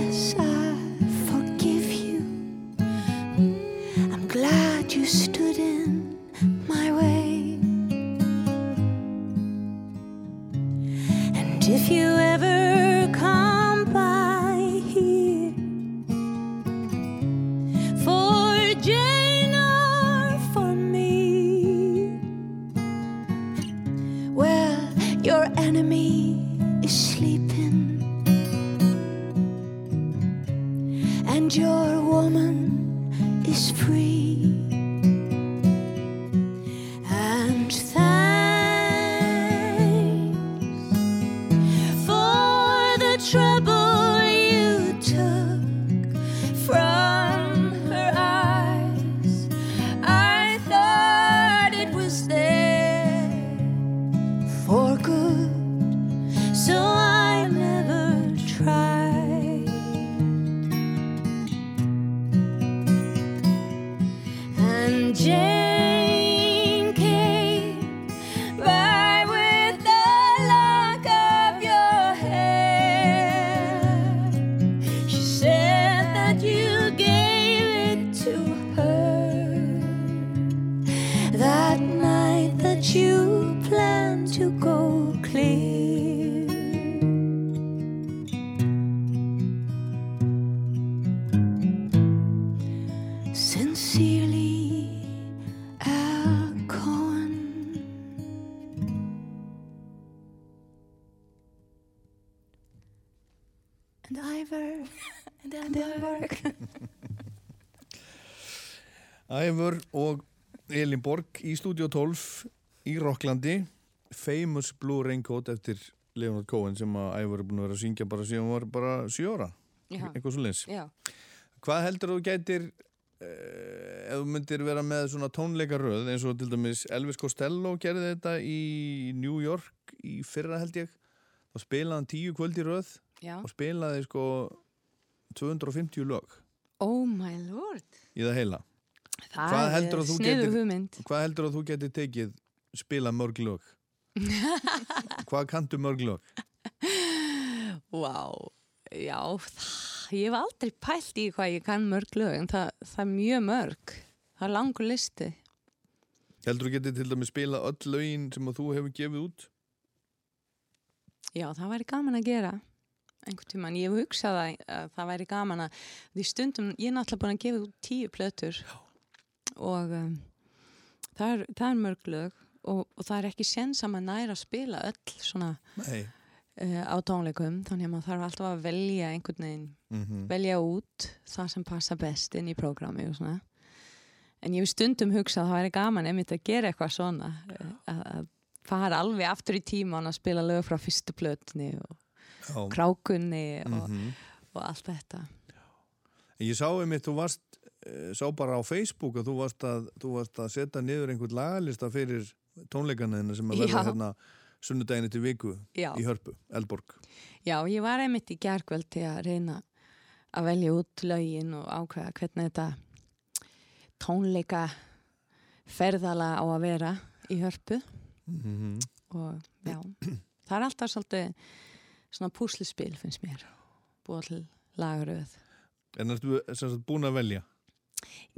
Æfur og Elin Borg í Studio 12 í Rocklandi Famous Blue Raincoat eftir Leonard Cohen sem að Æfur búin að vera að syngja bara síðan var bara 7 ára eitthvað svo leins. Hvað heldur þú gætir eh, ef þú myndir vera með svona tónleikaröð eins og til dæmis Elvis Costello gerði þetta í New York í fyrra held ég þá spilaði hann tíu kvöld í röð Já. og spilaði sko 250 lög Oh my lord. í það heila Það Hvað þú sniðu hugmynd. Hvað heldur að þú getur tekið spila mörg lög? Hvað kanntu mörg lög? Vá, já, það, ég hef aldrei pælt í hvað ég kann mörg lög, en það, það er mjög mörg. Það er langur listi. Heldur þú getur til dæmis spila öll lögin sem þú hefur gefið út? Já, það væri gaman að gera einhvern tímann. Ég hef hugsað að, að það væri gaman að því stundum, ég er náttúrulega búin að gefa út tíu plötur og um, það, er, það er mörg lög og, og það er ekki sens að næra að spila öll svona uh, á tónleikum, þannig að maður þarf alltaf að velja einhvern veginn Mm velja út það sem passa best inn í prógrami og svona. En ég hef stundum hugsað að það væri gaman einmitt að gera eitthvað svona að, að fara alveg aftur í tíman að spila lög frá fyrstu plötni og Já. krákunni og, Mhm. og allt þetta. En ég sá einmitt, þú varst, sá bara á Facebook að þú varst að, þú varst að setja niður einhvern lagalista fyrir tónleikana þina sem að verða hérna sunnudaginu til viku Já. í Hörpu, Eldborg. Já, ég var einmitt í gerkvöld til að reyna að velja út lögin og ákveða hvernig þetta tónleika ferðala á að vera í hörpu Mm og já, það er alltaf svolítið svona púslispil finnst mér búið til lagaröð En ertu búin að velja?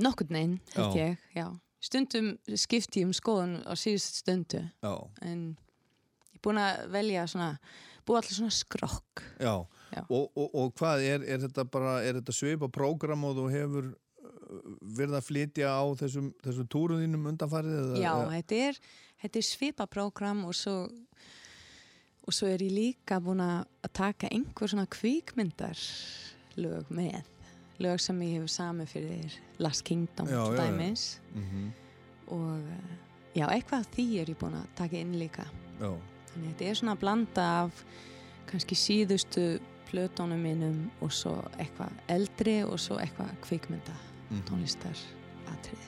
Nokkurn veginn, held Já. ég, já stundum skipti ég um skoðun á síðust stundu Já, en ég er búin að velja svona búið allir svona skrokk já. Já. Og, og, og hvað, er, er þetta bara, er þetta svipa prógram og þú hefur uh, verið að flytja á þessum, þessum túrum þínum undanfarið? Já, eða- þetta er, er svipaprógram og svo, og svo er ég líka búin að taka einhver svona kvikmyndar lög með lög sem ég hefur sami fyrir Last Kingdom Já, já, já. dæmis Mhm, og eh, já, eitthvað því er ég búin að taka inn líka já. þannig að þetta er svona að blanda af kannski síðustu plötunum mínum og svo eitthvað eldri og svo eitthvað kvikmynda Mhm. tónlistar atriði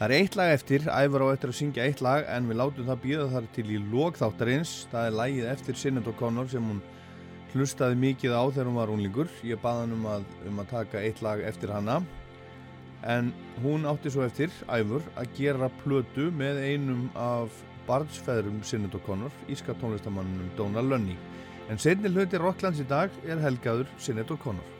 Það er eitt lag eftir, æfur á eftir að syngja eitt lag en við látum það býða þar til í lókþáttarins. Það er lagið eftir Sinnett O'Connor sem hún hlustaði mikið á þegar hún var unlingur. Ég baði hann um að, um að taka eitt lag eftir hana. En hún átti svo eftir, æfur, að gera plötu með einum af barnsfæðrum Sinnett O'Connor, íska tónlistamannunum Dóna Lönni. En setni hluti Rocklands í dag er helgaður Sinnett O'Connor. Hello,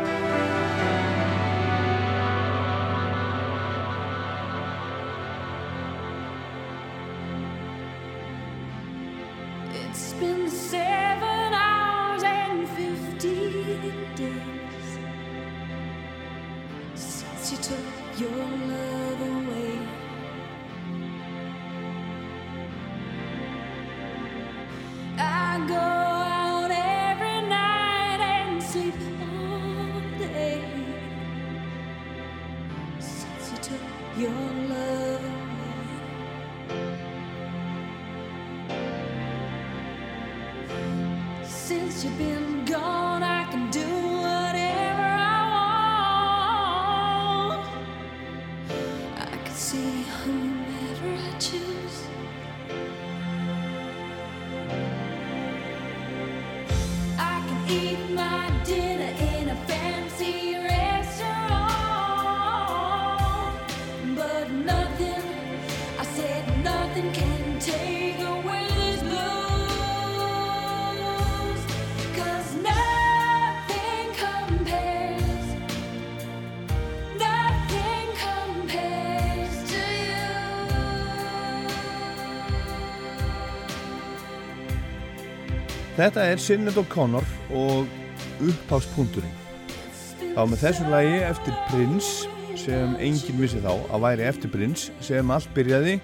Þetta er Sinnett O'Connor og upphagspunkturinn. Það var með þessu lagi eftir Prins sem enginn vissi þá að væri eftir Prins sem allt byrjaði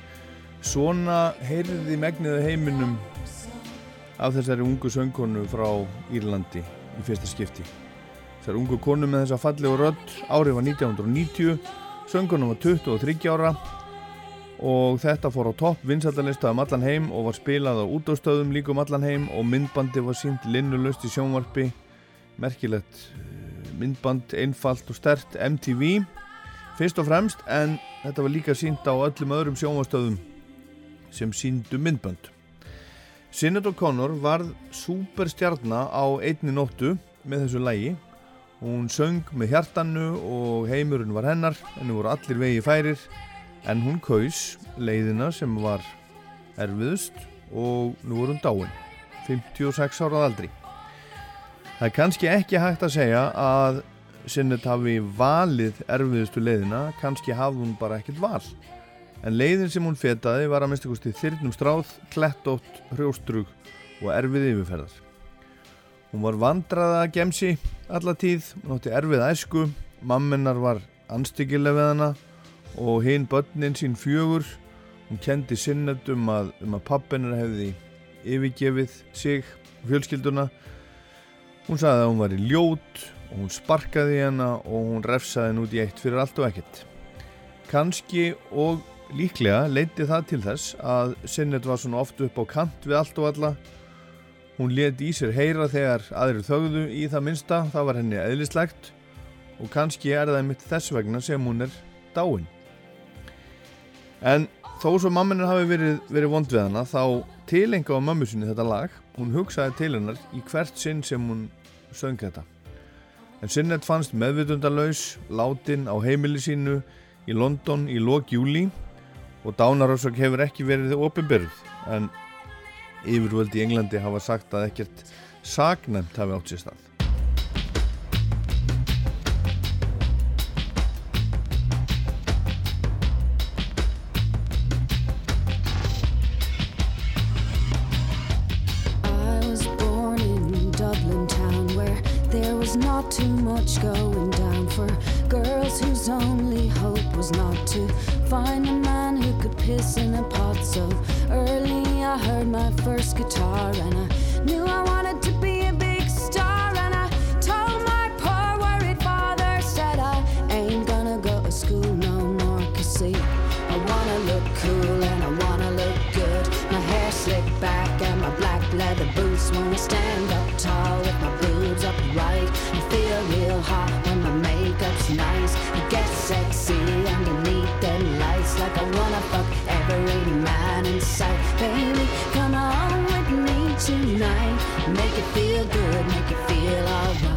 svona heyrði megniðu heiminum af þessari ungu söngkonu frá Írlandi í fyrsta skipti. Þessari ungu konu með þessa fallegu rödd árið var 1990 söngkonu var 23 ára og þetta fór á topp vinsaldalista um allan heim og var spilað á útástöðum líka um allan heim og myndbandi var sínt linnulöst í sjónvarpi. Merkilegt eh, myndband, einfalt og stert MTV fyrst og fremst en þetta var líka sínt á öllum öðrum sjónvarstöðum sem síndu myndbönd. Sinead O'Connor varð superstjarna á einni nóttu með þessu lægi hún söng með hjartanu og heimurinn var hennar henni voru allir vegi færir en hún kaus leiðina sem var erfiðust og nú er hún dáin 56 ára að aldri. Það er kannski ekki hægt að segja að Sinnet hafi valið erfiðustu leiðina kannski hafði hún bara ekkert val. En leiðin sem hún fetaði var að minnstu kosti þyrnum stráð, klettótt, hrjóstrug og erfið yfirferðar. Hún var vandraða gemsi alla tíð, hún átti erfið æsku mammenar var anstíkileg við hana og hinn börnin sín fjögur hún kendi sinnet um að, um að pappinar hefði yfirgefið sig fjölskylduna. Hún sagði að hún var í ljót og hún sparkaði hana og hún refsaði henn út í eitt fyrir allt og ekkert. Kanski og líklega leiti það til þess að Sinnet var svona oft upp á kant við allt og alla. Hún leti í sér heyra þegar aðrir þögðu í það minsta það var henni eðlislegt og kannski er það mitt þess vegna sem hún er dáin en þó svo mammanin hafi verið, verið vond við hana þá tilenga á mammu sinni þetta lag. Hún hugsaði til hennar í hvert sinn sem hún söng þetta. En Sinnet fannst meðvitundalauðs látin á heimili sínu í London í lok júli og dánarásök hefur ekki verið ofinberð en yfirvöldi í Englandi hafa sagt að ekkert sagnæmt hafi átt sér stað too much going down for girls whose only hope was not to find a man who could piss in a pot. So early I heard my first guitar and I knew I wanted to be every man in sight. Baby, come on with me tonight. Make it feel good, make it feel alright.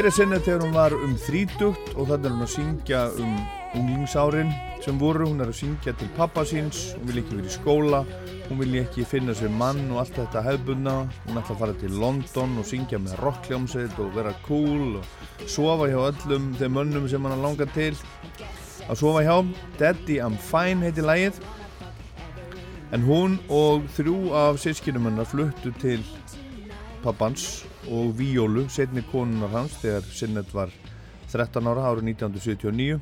Hér er sinni þegar hún var um þrítugt og þannig er hún að syngja um unglingsárin sem voru, hún er að syngja til pappa síns, hún vil ekki vera í skóla, hún vil ekki finna sér mann og allt þetta hefðbunna, hún ætla að fara til London og syngja með rockljómsveit og vera cool og sofa hjá öllum þeim mönnum sem hann langar til að sofa hjá. Daddy I'm Fine heiti lægið en hún og þrjú af sískinum hennar fluttu til pappans og Víólu, setni konunar hans þegar Sinnet var 13 ára árið 1979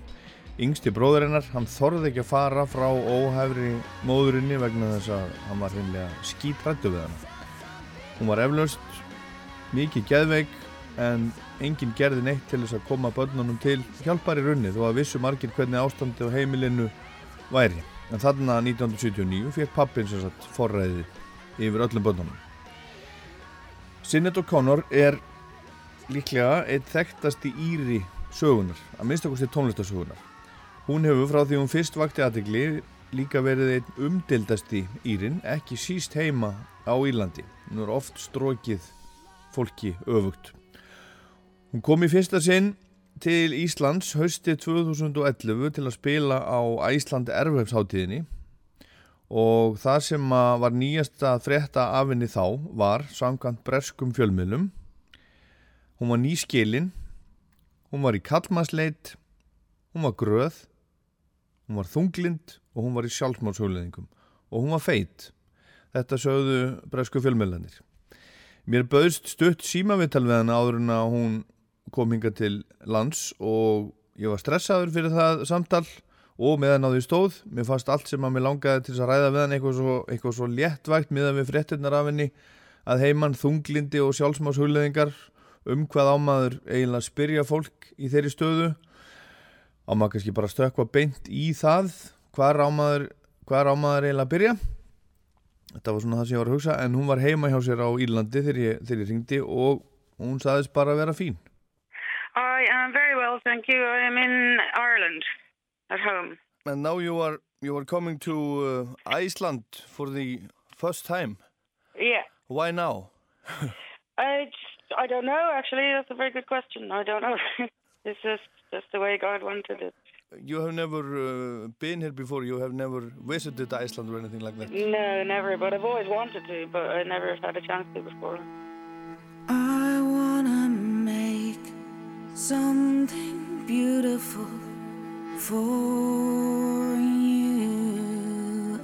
yngsti bróður hennar, hann þorði ekki að fara frá óhæfri móðurinni vegna þess að hann var hreinlega skítrættu við hann hún var eflaust mikið geðveik en enginn gerði neitt til þess að koma börnunum til hjálpar í runni þó að vissu margir hvernig ástandi á heimilinu væri. En þarna 1979 fekk pappin sem sagt forræði yfir öllum börnunum Sinead O'Connor er líklega eitt þekktasti íri sögunar, að minnstakosti tónlistasögunar. Hún hefur frá því hún fyrst vakti aðtegli líka verið einn umdildasti írin, ekki síst heima á Írlandi. Hún er oft strókið fólki öfugt. Hún kom í fyrsta sinn til Íslands hausti 2011 til að spila á Æsland erfhefsháttíðinni og það sem að var nýjasta frétta af henni þá var samkvæmt breskum fjölmiðlum hún var nýskilin hún var í kallmannsleit hún var gröð hún var þunglind og hún var í sjálfsmálshugleðingum og hún var feit. Þetta sögðu bresku fjölmiðlanir mér bauðst stutt símavittal við hana áður en að hún kom hinga til lands og ég var stressaður fyrir það samtal og meðan á því stóð, mér fannst allt sem að mér langaði til að ræða við hann eitthvað svo, eitthvað svo léttvægt miðan við fréttinnar af henni að heimann þunglindi og sjálfsmáshuleðingar um hvað ámaður eiginlega spyrja fólk í þeirri stöðu. Ámaður kannski bara stökka beint í það hvað ámaður, ámaður eiginlega byrja? Þetta var svona það sem ég var að hugsa en hún var heima hjá sér á Írlandi þegar ég, þegar ég ringdi og hún saðist bara að vera fín. I am very well, thank you. I am in Ireland at home. And now you are you are coming to uh, Iceland for the first time. Yeah. Why now? I just, I don't know actually. That's a very good question. I don't know. it's just just the way God wanted it. you have never uh, been here before. You have never visited Iceland or anything like that. No, never. But I've always wanted to, but I never had a chance to before. I wanna make something beautiful for you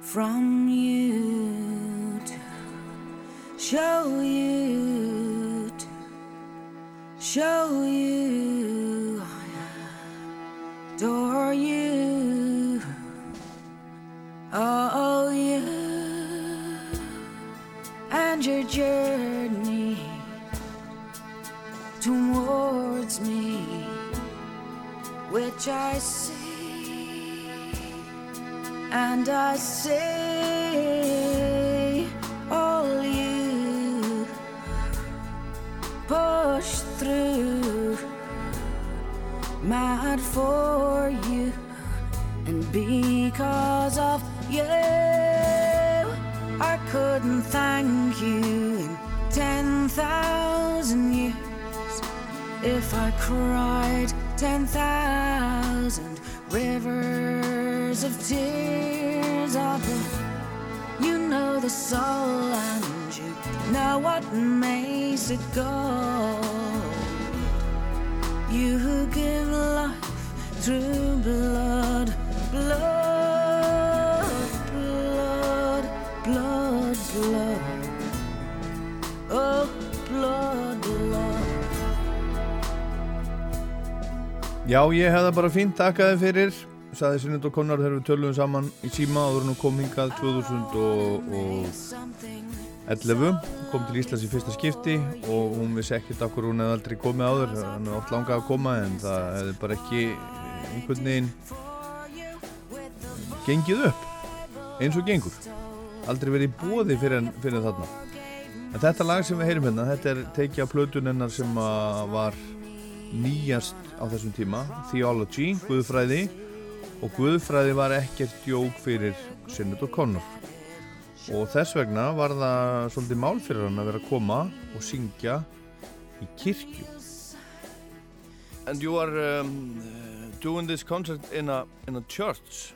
from you to show you to show you which I see, and I say, all you push through, mad for you, and because of you. I couldn't thank you in 10,000 years if I cried 10,000 rivers of tears. Oh, but you know the soul and you know what makes it gold. You who give life through blood, Já, ég hef það bara fínt, takkaði fyrir saði Sinnit og Konnar þegar við töluðum saman í síma áður hún kom hingað 2011 kom til Íslands í fyrsta skipti og hún vissi ekkert okkur hún hefði aldrei komið áður. Hann hefði oft langað að koma en það hefði bara ekki einhvern veginn gengið upp eins og gengur. Aldrei verið í bóði fyrir, fyrir þarna. En þetta lag sem við heyrum hérna þetta er tekið af plötunennar sem að var nýjast á þessum tíma. Theology, Guðfræði. Og Guðfræði var ekkert jók fyrir Sinnet og Connor. Og þess vegna var það svolítið mál fyrir hann að vera að koma og syngja í kirkju. And you are um, doing this concert in a, in a church?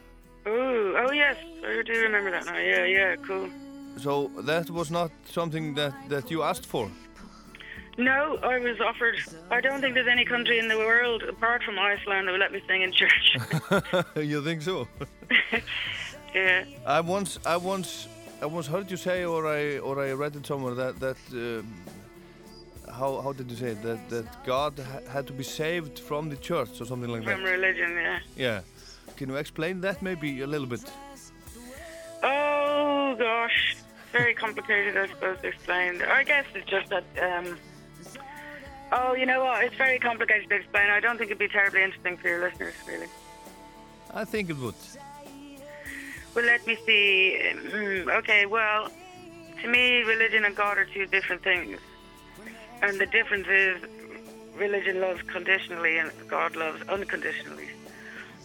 Ooh, oh yes, I do remember that now. Yeah, yeah, cool. so that was not something that, that you asked for No, I was offered. I don't think there's any country in the world apart from Iceland that will let me sing in church. you think so? yeah. I once, I once, I once heard you say, or I, or I read it somewhere that that um, how how did you say it? that that God ha had to be saved from the church or something like From that. From religion, yeah. Yeah. Can you explain that maybe a little bit? Oh gosh, very complicated, I suppose, to explain. I guess it's just that. Um, oh, you know what? It's very complicated to explain. I don't think it'd be terribly interesting for your listeners, really. I think it would. Well, let me see. Mm, okay, well, to me, religion and God are two different things. And the difference is religion loves conditionally and God loves unconditionally.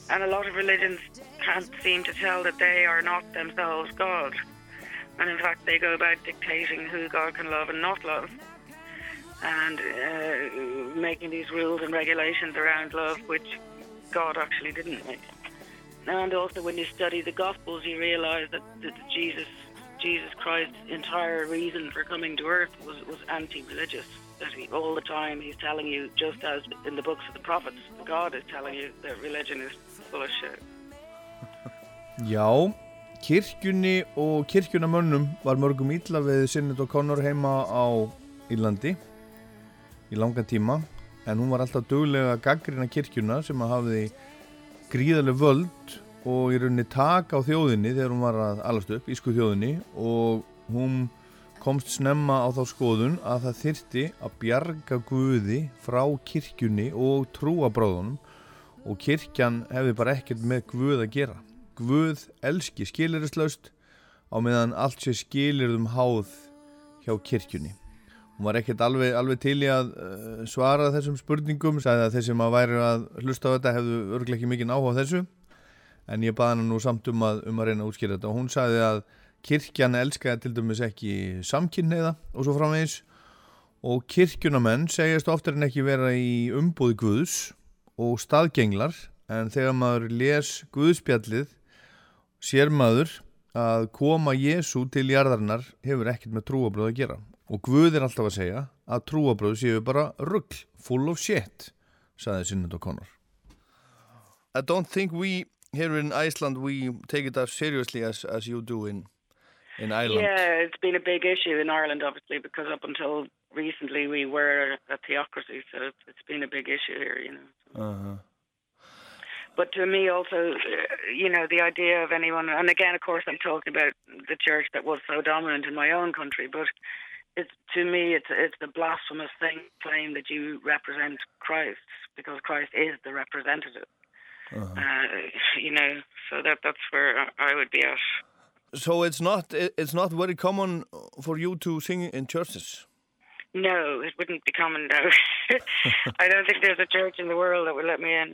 And a lot of religions can't seem to tell that they are not themselves God. And in fact, they go about dictating who God can love and not love. And uh, making these rules and regulations around love, which God actually didn't make. And also, when you study the Gospels, you realize that, that Jesus, Jesus Christ's entire reason for coming to earth was, was anti-religious. That he, all the time he's telling you, just as in the books of the prophets, God is telling you that religion is full of shit. Já, kirkjunni og kirkjunamönnum var mörgum illa við Sinnet og heima á Írlandi í langan tíma en hún var alltaf duglega að gaggrina kirkjuna sem að hafði gríðarlega völd og í rauninni tak á þjóðinni þegar hún var að alast upp, ísku þjóðinni og hún komst snemma á þá skoðun að það þyrti að bjarga Guði frá kirkjunni og trúabráðunum og kirkjan hefði bara ekkert með Guð að gera. Guð elski skilirislaust á meðan allt sé skilirðum háð hjá kirkjunni. Hún var ekkert alveg, alveg til í að uh, svara þessum spurningum, sagði að þeir sem að væri að hlusta á þetta hefðu örglega ekki mikið áhuga þessu. En ég baði hana nú samt um að, um að reyna að útskýra þetta. Og hún sagði að kirkjan elskaði til dæmis ekki samkynniða og svo framvegis. Og kirkjunamenn segjast oftar en ekki vera í umbúði Guðs og staðgenglar. En þegar maður les Guðspjallið sér maður að koma Jésu til jarðarinnar hefur ekkert með trúabröð að gera og Guð er alltaf að segja að trúabröð séu bara ruggl, full of shit saði Sinnund og Conor I don't think we here in Iceland we take it as seriously as, as you do in, in Ireland. Yeah, it's been a big issue in Ireland, obviously, because up until recently we were a theocracy, so it's, it's been a big issue here, you know. Uh-huh. But to me, also, uh, you know, the idea of anyone, and again, of course, I'm talking about the church that was so dominant in my own country, but it's to me, it's it's the blasphemous thing claim that you represent Christ because Christ is the representative. Uh-huh. Uh, you know, so that that's where I would be at. So it's not it's not very common for you to sing in churches. No, it wouldn't be common now. I don't think there's a church in the world that would let me in.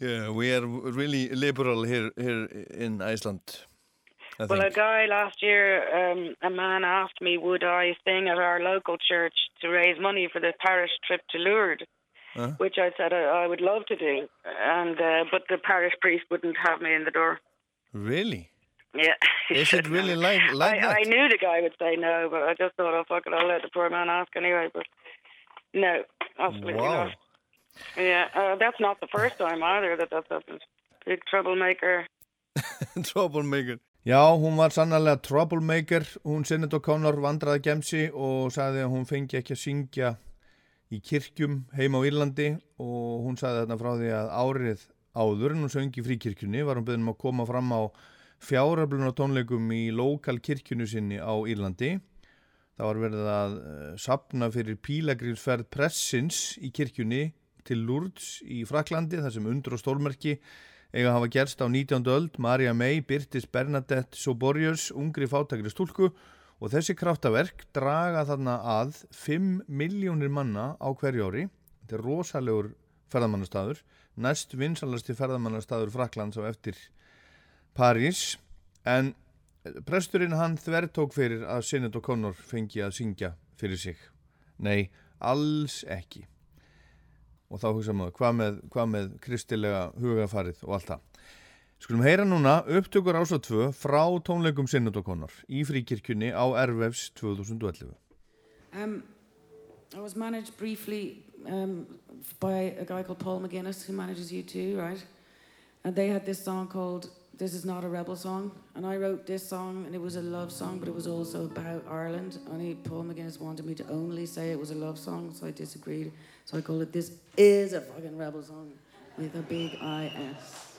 yeah, we are really liberal here here in Iceland. I well, think. a guy last year, um, a man asked me, would I sing at our local church to raise money for the parish trip to Lourdes? huh? which I said I, I, would love to do, and uh, but the parish priest wouldn't have me in the door. Really? Yeah. Is it really like like I, that? I knew the guy would say no, but I just thought, oh fuck it, I'll let the poor man ask anyway. But no, absolutely wow. not. Yeah, uh, that's not the first time either that that's happened. Big troublemaker. troublemaker. Já, hún var sannarlega troublemaker, hún Sinnit og Conor vandraði gemsi og sagði að hún fengi ekki að syngja í kirkjum heima á Írlandi og hún sagði þarna frá því að árið áður en hún söngi fríkirkjunni var hún beðnum að koma fram á fjáröflunar tónleikum í lokal kirkjunu sinni á Írlandi. Það var verið að uh, sapna fyrir pílagrímsferð pressins í kirkjunni til Lourdes í Fraklandi þar sem undur og stólmerki eiga að hafa gerst á 19. öld Marja May, Birtis Bernadette Soborius, ungri fátakri stúlku. Og þessi kraftaverk draga þarna að 5 miljónir manna á hverju ári. Þetta er rosalegur ferðamannastadur næst vinsalasti ferðamannastadur Fraklands á eftir París. En presturinn hann þvertók fyrir að Sinet og Conor fengi að syngja fyrir sig. Nei, alls ekki og þá hugsa maður hvað með, hvað með kristilega hugafarið og allt það Skulum heyra núna upptökur ás og tvö frá tónleikum Sinnodokonar í fríkirkjunni á Ervefs 2011. Um, I was managed briefly um, by a guy called Paul McGuinness who manages you too, right? And they had this song called This Is Not a Rebel Song. And I wrote this song and it was a love song, but it was also about Ireland. Only Paul McGuinness wanted me to only say it was a love song, so I disagreed. So I call it This Is a Fucking Rebel Song with a big I-S. Meanwhile,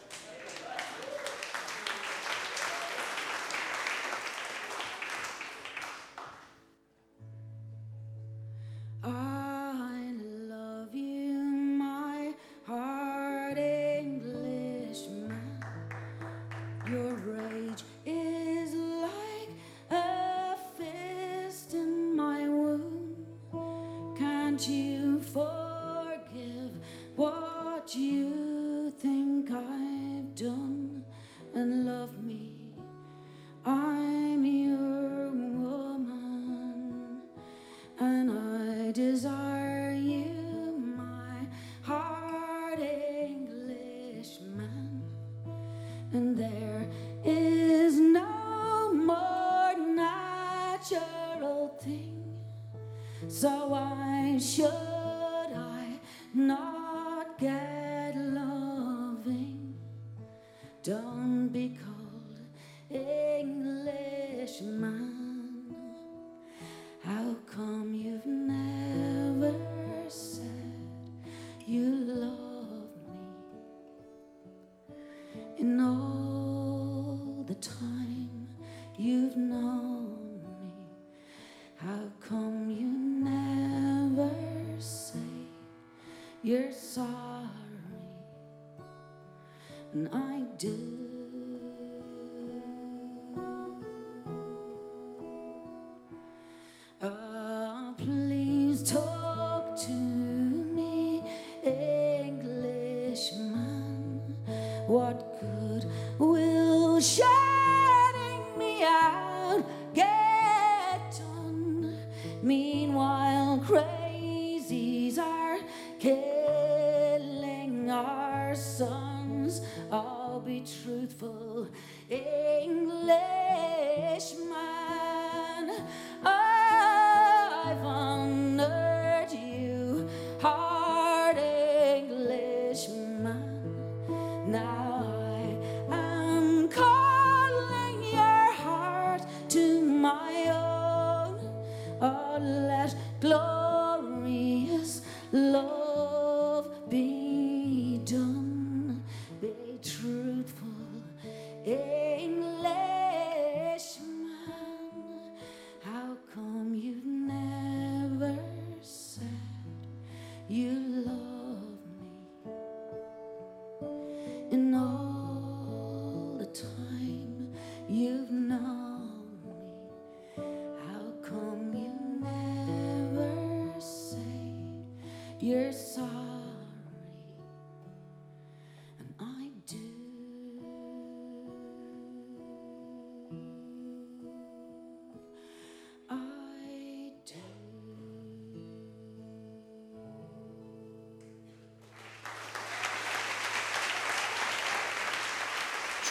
be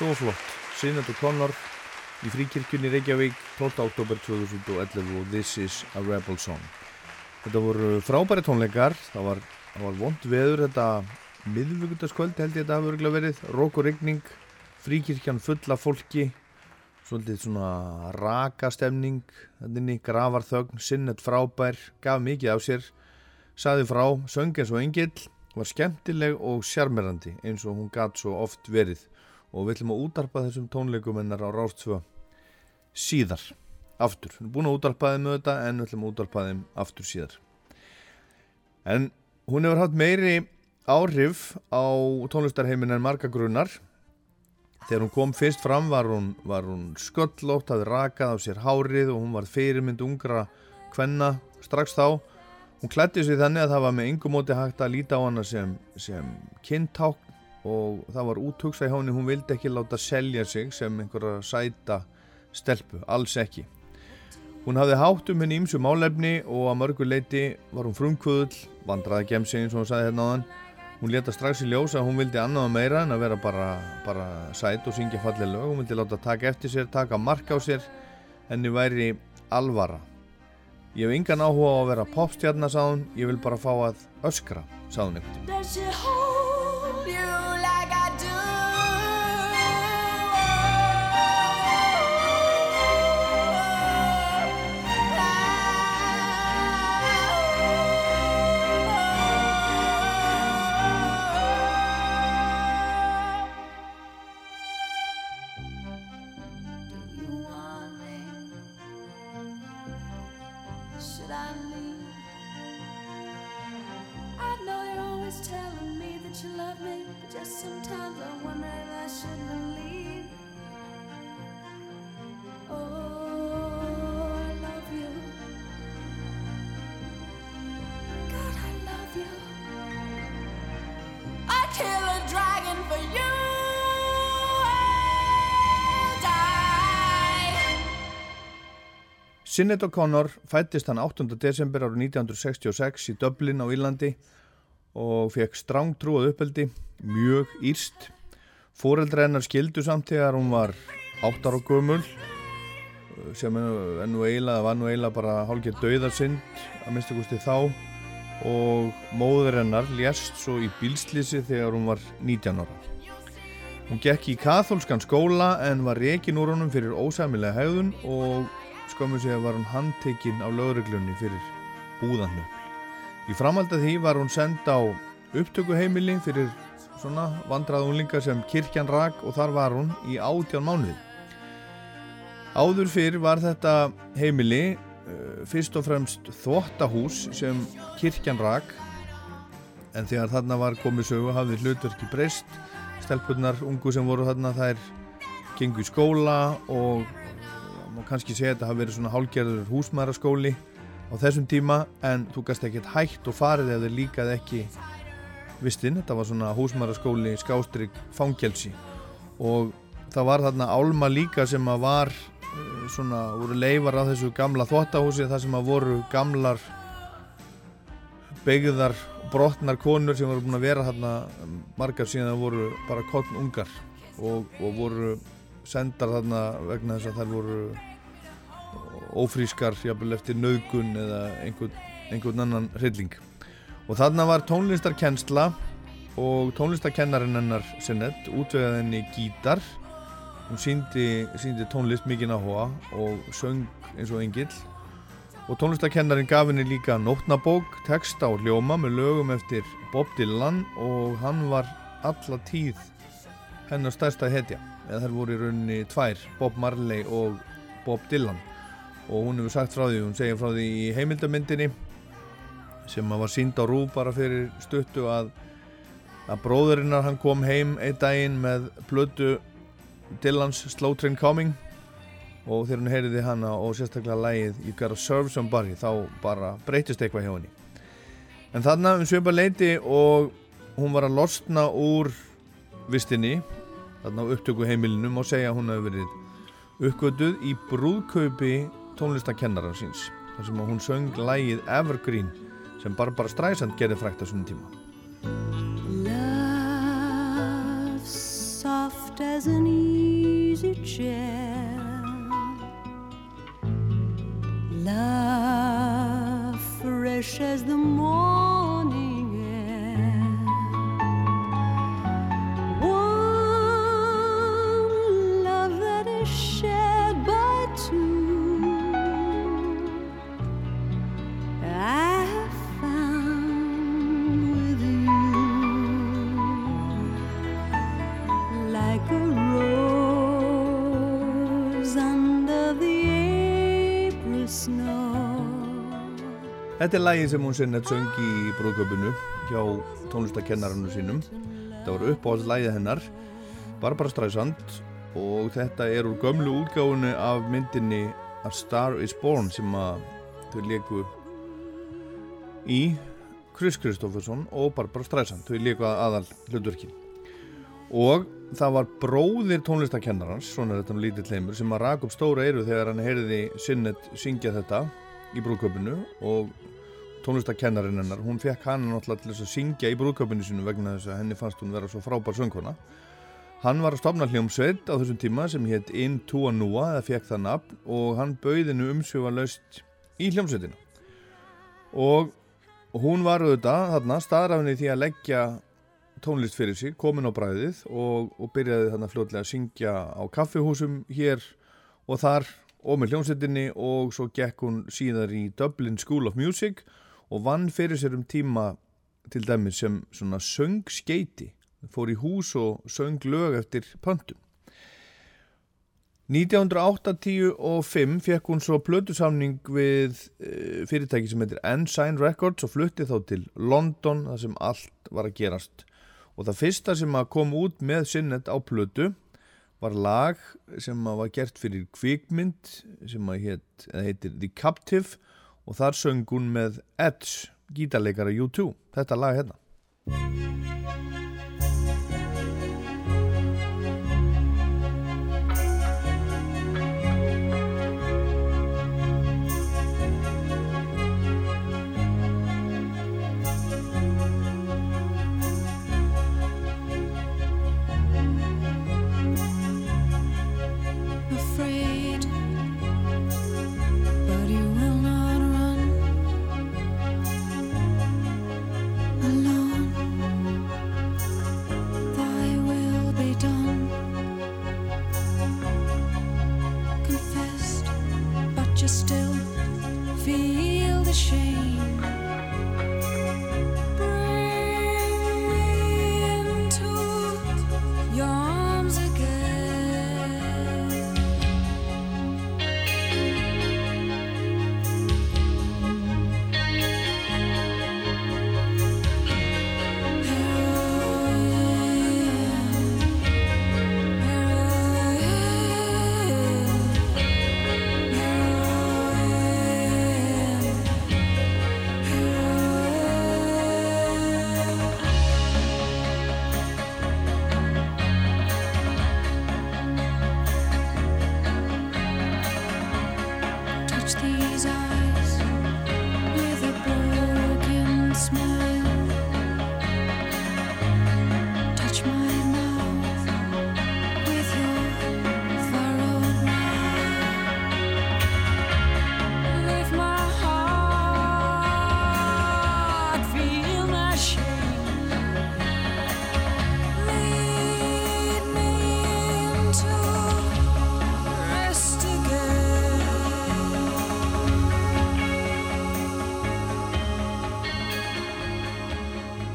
Svo flott, Sinet og Connor í fríkirkjunni Reykjavík 12. oktober 2011 og This is a Rebel Song. Þetta voru frábæri tónleikar, það var, það var vond veður þetta miðvíkundaskvöld held ég þetta hafi örgulega verið, rók og rigning, fríkirkjan fulla fólki, svolítið svona raka stemning, þannig grafar þögn, Sinet frábær, gaf mikið af sér, saði frá, söng eins og engill, var skemmtileg og sjarmerandi eins og hún gat svo oft verið og við ætlum að útarpa þessum tónleikum hennar á Rástfjö síðar, aftur. Við erum búin að útarpa þeim með þetta en við ætlum að útarpa þeim aftur síðar. En hún hefur haft meiri áhrif á tónlistarheimin en marga grunnar þegar hún kom fyrst fram var hún, hún sköllótt, hafði rakað af sér hárið og hún var fyrirmynd ungra kvenna strax þá. Hún klætti sig þannig að það var með yngum móti hægt að líta á hana sem, sem kynntákn og það var úthugsa í háni, hún vildi ekki láta selja sig sem einhverja sæta stelpu, alls ekki. Hún hafði hátt um henni ímsu málefni og að mörgu leiti var hún frumkvöðul, vandraði gemsi eins og hún sagði hérna á hann. Hún leta strax í ljós að hún vildi annaða meira en að vera bara, bara sæt og syngja fallið lög. Hún vildi láta taka eftir sér, taka mark á sér, henni væri alvara. Ég hef engan áhuga á að vera popstjarnar, sagði hún, ég vil bara fá að öskra, sagði hún einhvern. Sinead O'Connor fættist hann 8. desember árið 1966 í Dublin á Írlandi og fekk strángtrúað uppeldi, mjög írst. Fóreldra hennar skildu samt þegar hún var 8 ára gömul sem nú eiginlega, var nú eiginlega bara hálfgerð dauðarsynd að minnstu kosti þá og móður hennar lést svo í bílslýsi þegar hún var 19 ára. Hún gekk í katholskan skóla en var rekin úr honum fyrir ósæmilega hegðun og skömmu sig að var hún handtekinn á lögreglunni fyrir búðannöfl. Í framhald að því var hún send á upptökuheimili fyrir svona vandrað unlinga sem kirkjan rak og þar var hún í átján mánuði. Áður fyrr var þetta heimili uh, fyrst og fremst þvottahús sem kirkjan rak en þegar þarna var komið sögu hafði hlutverki breyst stelpunnar ungu sem voru þarna þær gengu í skóla og má kannski segja að þetta hafi verið svona hálgerður húsmaðaraskóli á þessum tíma en þú gast ekkert hægt og farið ef þið líkaði ekki vistinn, þetta var svona húsmaðaraskóli skástrygg fangelsi. Og það var þarna álma líka sem að var uh, svona, voru leifar á þessu gamla þvottahúsi þar sem að voru gamlar begðar brotnar konur sem voru búin að vera hérna margar síðan það voru bara kottn ungar og, og voru sendar þarna vegna þess að þær voru ófrískar jafnvel eftir nögun eða einhvern, einhvern annan hrylling. Og þarna var tónlistarkensla og tónlistarkennarinn hennar Sinnett útvegaði henni gítar. Hún síndi, síndi tónlist mikið náhuga og söng eins og engill. Og tónlistarkennarinn gaf henni líka nótnabók, texta og hljóma með lögum eftir Bob Dylan og hann var alla tíð hennar stærsta hetja. Eða þær voru í rauninni tvær, Bob Marley og Bob Dylan og hún hefur sagt frá því, hún segir frá því í heimildamindinni sem var sínd á rú bara fyrir stuttu að að bróðurinnar hann kom heim einn daginn með blödu Dylans Slow Train Coming. Og þegar hún heyriði hana og sérstaklega lægið You Gotta Serve Somebody þá bara breytist eitthvað hjá henni. En þarna um sveipa leiti og hún var að losna úr vistinni þarna á upptöku heimilinum og segja að hún hefur verið uppgötuð í brúðkaupi tónlistakennara síns þar sem hún söng lægið Evergreen sem Barbara Streisand gerði frækt á svona tíma Love soft as an easy chair. Love fresh as the morning Þetta er lægið sem hún sinnett söng í brúðköpunu hjá tónlistakennaranu sínum. Þetta var uppáhaldslægið hennar, Barbara Streisand og þetta er úr gömlu útgáfunu af myndinni A Star is Born sem að þau leku í Chris Kristofferson og Barbara Streisand. Þau leku að aðal hlutverkin. Og það var bróðir tónlistakennarans, svona þetta um lítið leimur, sem að rak upp stóra eyru þegar hann heyrði Sinnet syngja þetta í brúðköpunu og tónlistakennarinn hennar, hún fekk hann náttúrulega til þess að syngja í brúðköpunu sinu vegna þess að henni fannst hún vera svo frábær söngkona. Hann var að stopna hljómsveit á þessum tíma sem hétt In Tua Nua eða fekk það nafn og hann bauðinu umsjöfa laust í hljómsveitina. Og hún var auðvitað þarna staðrafinni því að leggja tónlist fyrir sig, komin á bræðið og, og byrjaði þarna fljótlega að syngja á kaffihúsum hér og þar og með hljómsveitinni og svo gekk hún síðar í Dublin School of Music og vann fyrir sér um tíma til dæmis sem svona söngskeiti fór í hús og söng lög eftir pöntum 1985 fekk hún svo plötusamning við uh, fyrirtæki sem heitir Ensign Records og flutti þá til London þar sem allt var að gerast. Og það fyrsta sem að kom út með sinnet á plötu var lag sem var gert fyrir kvikmynd sem heit, heitir The Captive og þar söng hún með Edge, gítarleikara U2 þetta lag hérna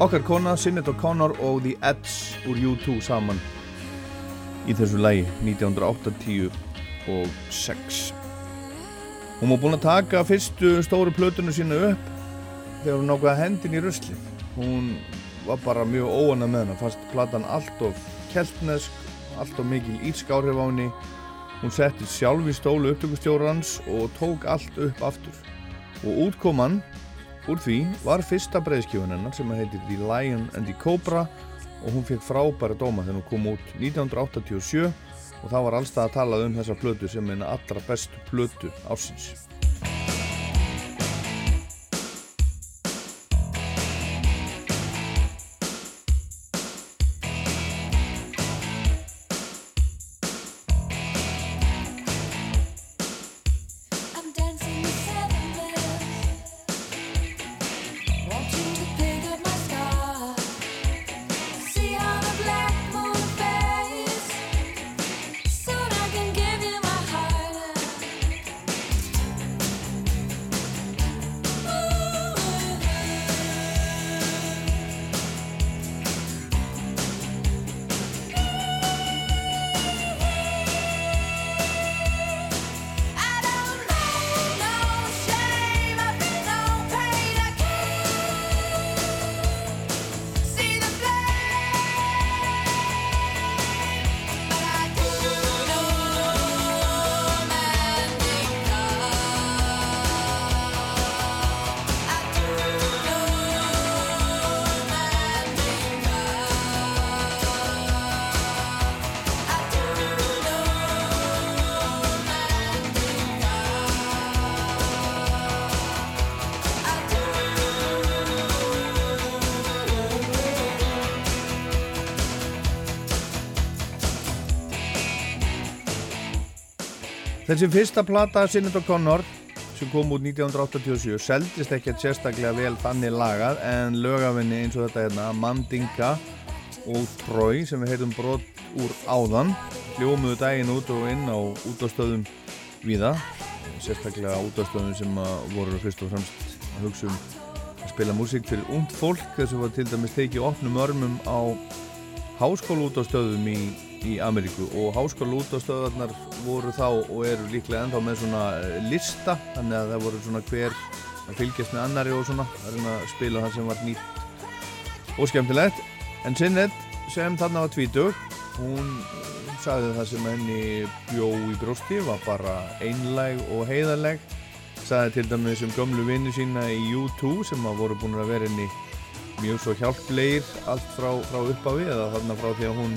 okkar kona Sinead O'Connor og The Edge úr U2 saman í þessu lægi 1986 hún var búin að taka fyrstu stóru plötunum sína upp þegar hún nákvæða hendin í rusli hún var bara mjög óana með hennar fast platan allt of keltnesk allt of mikil írsk áhrif á henni. Hún setti sjálf í stólu upptökustjórans og tók allt upp aftur. Og útkoman Úr því var fyrsta breyðskjöfun hennar sem heitir The Lion and the Cobra og hún fekk frábæra dóma þegar hún kom út 1987 og þá var allstað að tala um þessa plötu sem er allra bestu plötu ásins. Þessi fyrsta plata Sinnit og Connor sem kom út 1987 seldist ekki að sérstaklega vel þannig lagað en lögafinni eins og þetta hérna Mandinga og Troy sem við heitum brot úr áðan hljómuðu daginn út og inn á útastöðum viða sérstaklega útastöðum sem voru fyrst og fremst að hugsa um að spila músík fyrir ungd fólk. Þessu var til dæmis tekið opnum örmum á háskólu útastöðum í í Ameríku og háskóla út á stöðarnar voru þá og eru líklega ennþá með svona eh, lista þannig að það voru svona hver að fylgjast með annari og svona að spila það sem var nýtt og skemmtilegt. En Sinnett sem þarna var tvítug hún sagði það sem henni bjó í brósti var bara einlæg og heiðarleg. Sagði til dæmis um gömlu vinnu sína í U2 sem að voru búin að vera henni mjög svo hjálplegir allt frá, frá upphafi eða þarna frá því að hún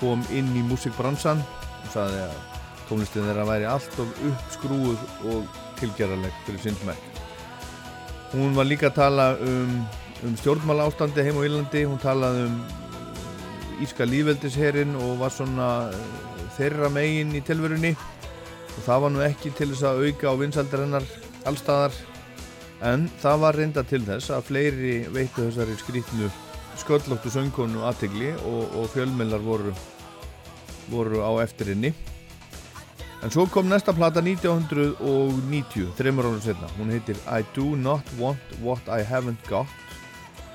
kom inn í músikbransan og saði að tónlistin þeirra væri alltaf uppskrúð og tilgerðarlegt fyrir sinnsmæk. Hún var líka að tala um, um stjórnmála ástandi heim á Ílandi, hún talaði um Íska lífveldisherin og var svona eh, þeirra megin í tilverunni og það var nú ekki til þess að auka á vinsaldar hennar allstaðar en það var reynda til þess að fleiri veitu þessari skrítnu sköllóttu söngkonu aðtegli og, og fjölmjölar voru, voru á eftirinni. En svo kom næsta plata 1990 þreymur ára setna, hún heitir I do not want what I haven't got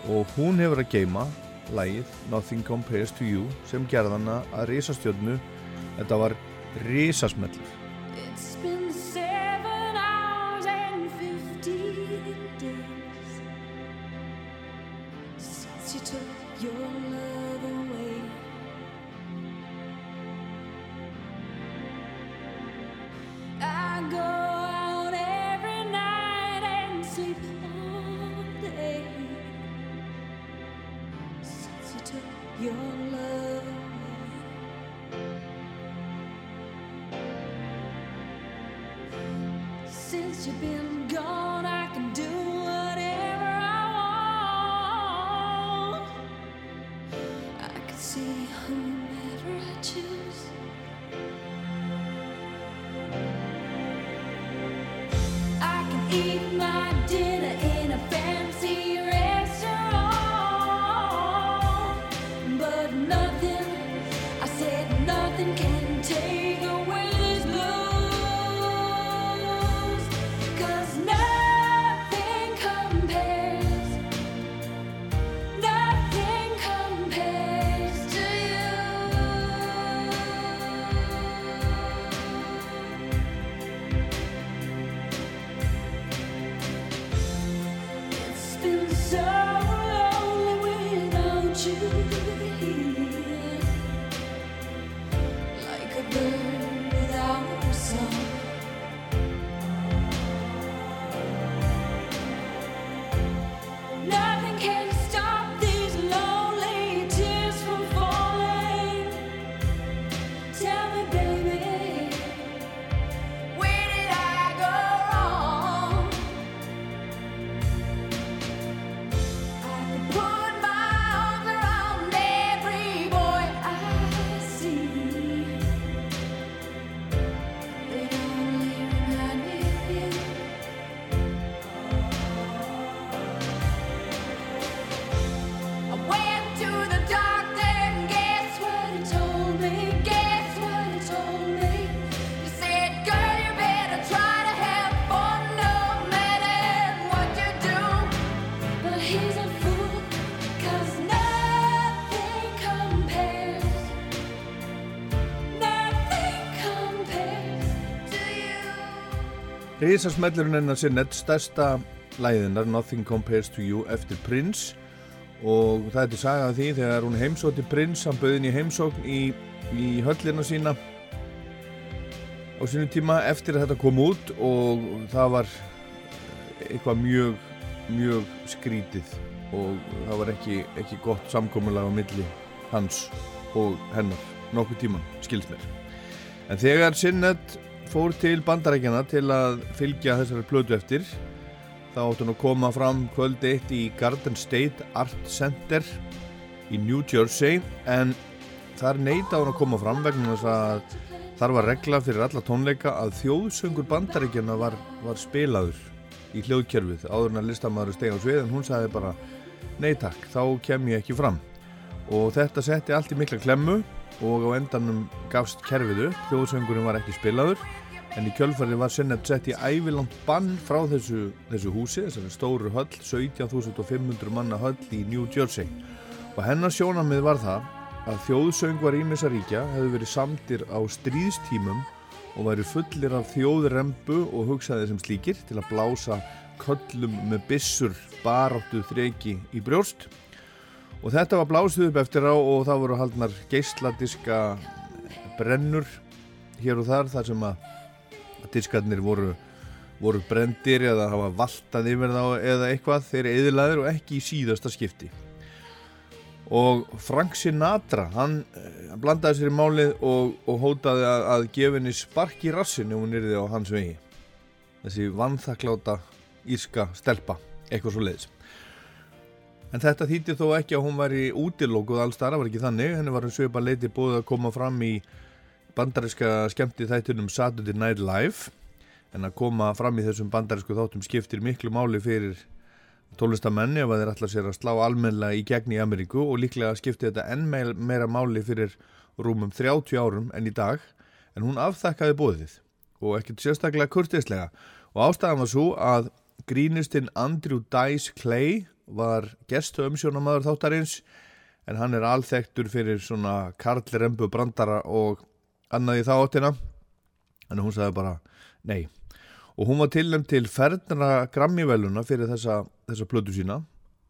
og hún hefur að geima lægið Nothing Compares to You sem gerðana að risastjörnu. Þetta var risasmellur Rísasmellurinn hennar Sinnett, stærsta læðinar Nothing Compares to You eftir Prince og það er til sagað því þegar hún heimsótti Prince, hann bauði henni heimsókn í, í höllina sína á sinu tíma eftir að þetta kom út og það var eitthvað mjög, mjög skrítið og það var ekki, ekki gott samkominlega á milli hans og hennar nokkuð tíman, skilst mér. En þegar Sinnett fór til bandarækjana til að fylgja þessari plötu eftir. Þá áttu hann að koma fram kvöld eitt í Garden State Art Center í New Jersey en þar neyta hann að koma fram vegna þess að þar var regla fyrir alla tónleika að þjóðsöngur bandaríkjana var, var spilaður í hljóðkerfið áður en að listamæður steg á svið en hún sagði bara nei takk, þá kem ég ekki fram. Og þetta setti allt í mikla klemmu og á endanum gafst kerfið upp, þjóðsöngurinn var ekki spilaður en í kjölfarið var Sinnett sett í æviland bann frá þessu, þessu húsi, þessari stóru höll 17.500 manna höll í New Jersey. Og hennar sjónamið var það að þjóðsöngvar ímissaríkja hefðu verið samtir á stríðstímum og væri fullir af þjóðrembu og hugsaði sem slíkir til að blása köllum með bissur baráttu þreki í brjóst og þetta var blásið upp eftir á og það voru haldnar geysladiska brennur hér og þar þar sem að diskarnir voru, voru brendir eða hafa valtað yfir þá eða eitthvað. Þeir eru eðlaður og ekki í síðasta skipti. Og Frank Sinatra hann, hann blandaði sér í málið og, og hótaði að, að gefa henni spark í rassinu og hún yrði á hans vegi. Þessi vannþakláta írska stelpa, eitthvað svo leiðis En þetta þýtti þó ekki að hún var í útilókuð alls þar, það var ekki þannig, henni var um sveipa leiti búið að koma fram í bandariska skemmti þættunum Saturday Night Live. En að koma fram í þessum bandarisku þáttum skiptir miklu máli fyrir tólistamenni ef þeir ætla sér að slá almenna í gegn í Ameríku og líklega skipti þetta enn meira máli fyrir rúmum 30 árum enn í dag. En hún afþakkaði bóðið og ekkert sérstaklega kurtislega og ástæðan var svo að grínistinn Andrew Dice Clay var gestu umsjónamaður þáttarins en hann er alþektur fyrir svona karlrembu brandara og annað í þáttina en hún sagði bara nei. Og hún var tilnæmt til ferðnara grammivelluna fyrir þessa, þessa plötu sína.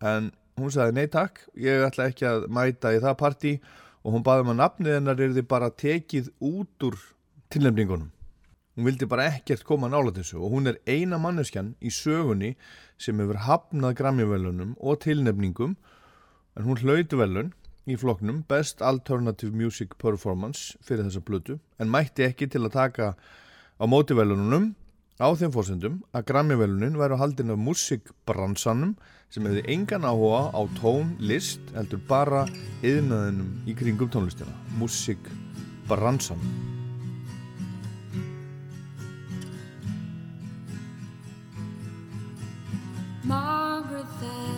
En hún sagði nei takk. Ég ætla ekki að mæta í það parti og hún baði maður um nafnið hennar er þið bara tekið út úr tilnæmningunum hún vildi bara ekkert koma nála þessu. Og hún er eina manneskjan í sögunni sem hefur hafnað Grammy-velunum og tilnefningum en hún hlauti velun í floknum Best Alternative Music Performance fyrir þessa blötu en mætti ekki til að taka á mótivelunum á þeim fórsendum að Grammy-velunin væri á haldin af musikbransanum sem hefði engan áhuga á tón, list heldur bara yðnaðinum í kringum tónlistina. Musikbransanum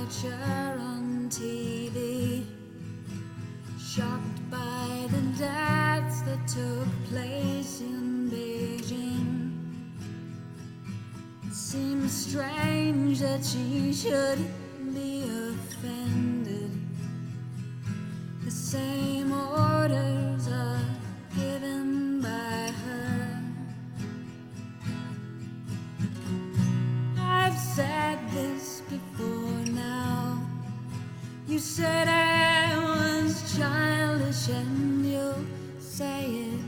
On TV, shocked by the deaths that took place in Beijing. It seems strange that she should be offended. The same orders are given by her. I've said this You said I was childish, and you'll say it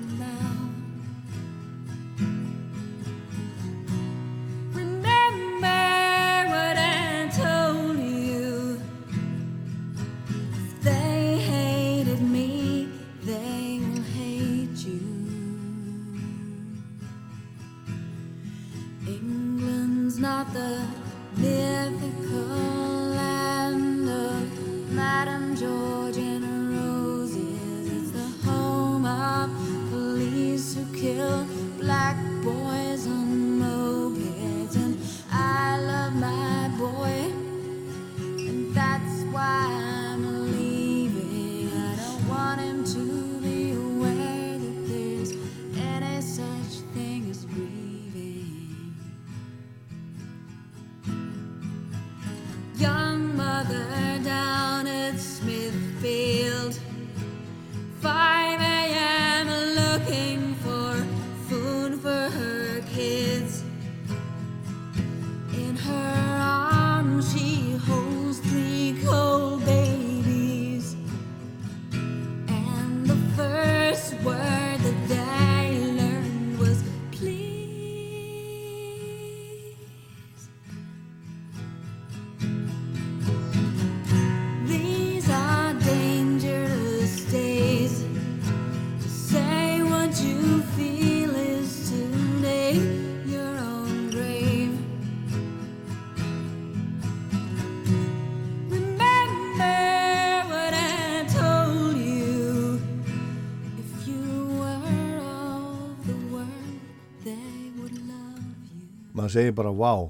maður segir bara wow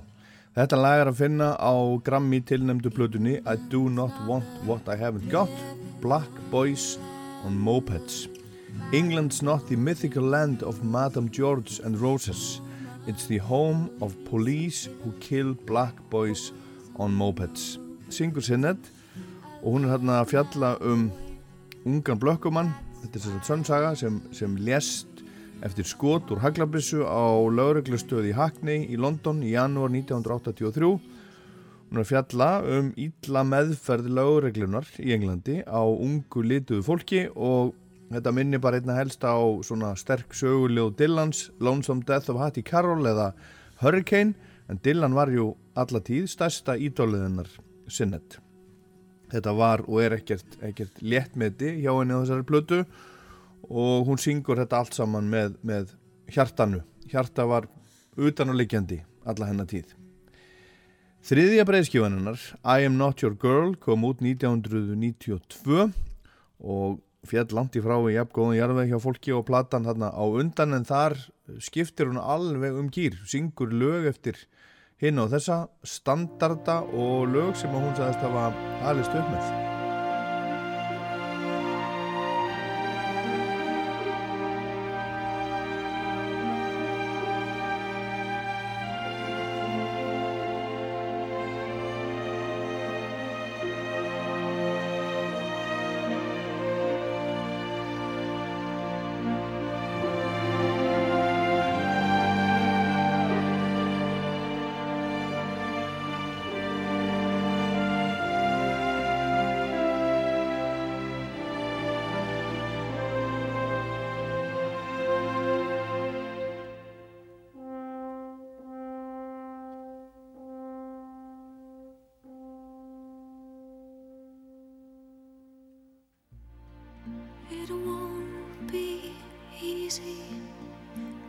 þetta lag er að finna á Grammy tilnemdu plötunni I Do Not Want What I Haven't Got Black Boys on Mopeds. England's not the mythical land of Madame George and Roses. It's the home of police who kill black boys on mopeds. Syngur Sinnett og hún er hérna að fjalla um ungan blökkumann þetta er svona sönnsaga sem, sem lést eftir skot úr Haglabissu á lauruglustöði Hackney í London í janúar 1983 hún er fjalla um ítla meðferð lauruglunar í Englandi á ungu lituðu fólki og þetta minni bara einna helst á svona sterk söguljóð Dylans Lonesome Death of Hattie Carroll eða Hurricane en Dylan var jú allatíð stærsta ídóliðinnar sinnet þetta var og er ekkert, ekkert léttmeti hjá henni á þessari plötu. og hún syngur þetta allt saman með, með hjartanu. Hjarta var utan og liggjandi alla hennar tíð. Þriðja breyðskífaninnar I am not your girl kom út 1992 og fjall langt í frá í jafngóðan jarðveg hjá fólki og platan þarna á undan en þar skiptir hún alveg um gýr syngur lög eftir hinn á þessa standarda og lög sem hún sagðist að hafa alveg stöð með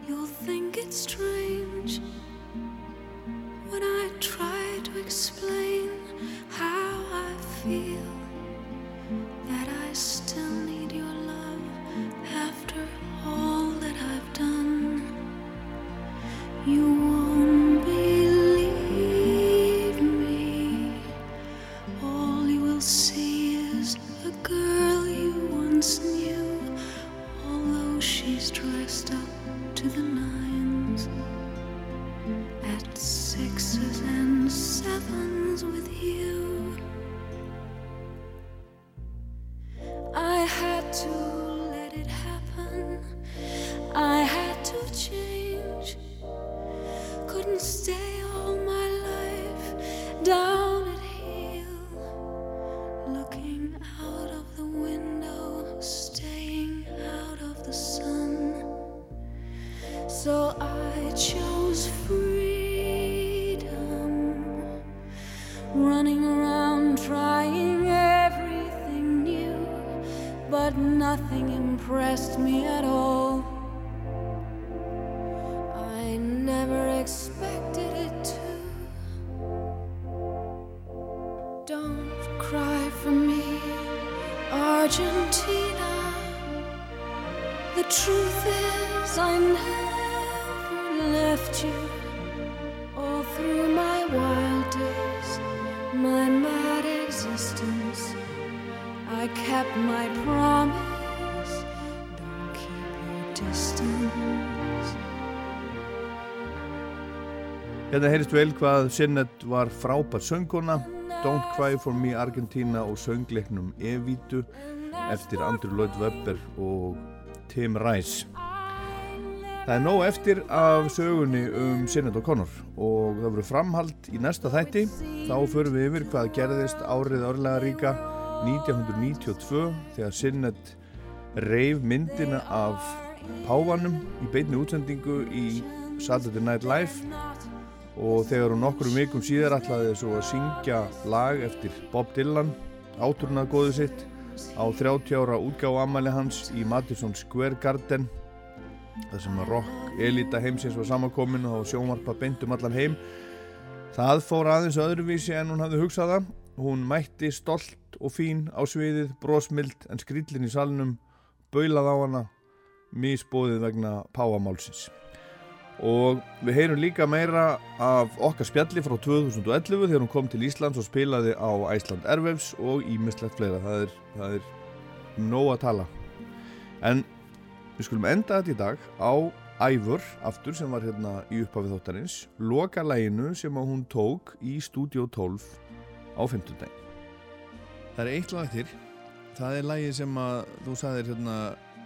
You'll think it's strange when I try to explain how I feel. Hérna heyrist vel hvað Sinnet var frábært sönguna Don't Cry For Me Argentina og söngleiknum Evítu eftir Andrew Lloyd Webber og Tim Rice. Það er nóg eftir af sögunni um Sinnet og Connor og það voru framhald í næsta þætti. Þá förum við yfir hvað gerðist árið örlega ríka 1992 þegar Sinnet reif myndina af Pávanum í beitni útsendingu í Saturday Night Live og þegar hún okkur um vikum síðar ætlaði svo að syngja lag eftir Bob Dylan áturnað góðu sitt á 30 ára útgáðu ammali hans í Madison Square Garden þar sem að rock elita heimsins var samankomin og sjónvarpa beintum allan heim það fór aðeins öðruvísi en hún hafði hugsaða hún mætti stolt og fín á sviðið brósmild en skrýllin í salnum baulað á hana misbóðið vegna páamálsins og við heyrum líka meira af okkar spjalli frá 2011 þegar hún kom til Íslands og spilaði á Æsland Airwaves og ímislegt fleira. Það er, það er nóg að tala. En við skulum enda þetta í dag á Ævur aftur sem var hérna í upphafið þáttarins. Loka læginu sem hún tók í Studio 12 á 15. dag Það er eitt lag til. Það er lægi sem að þú sagðir hérna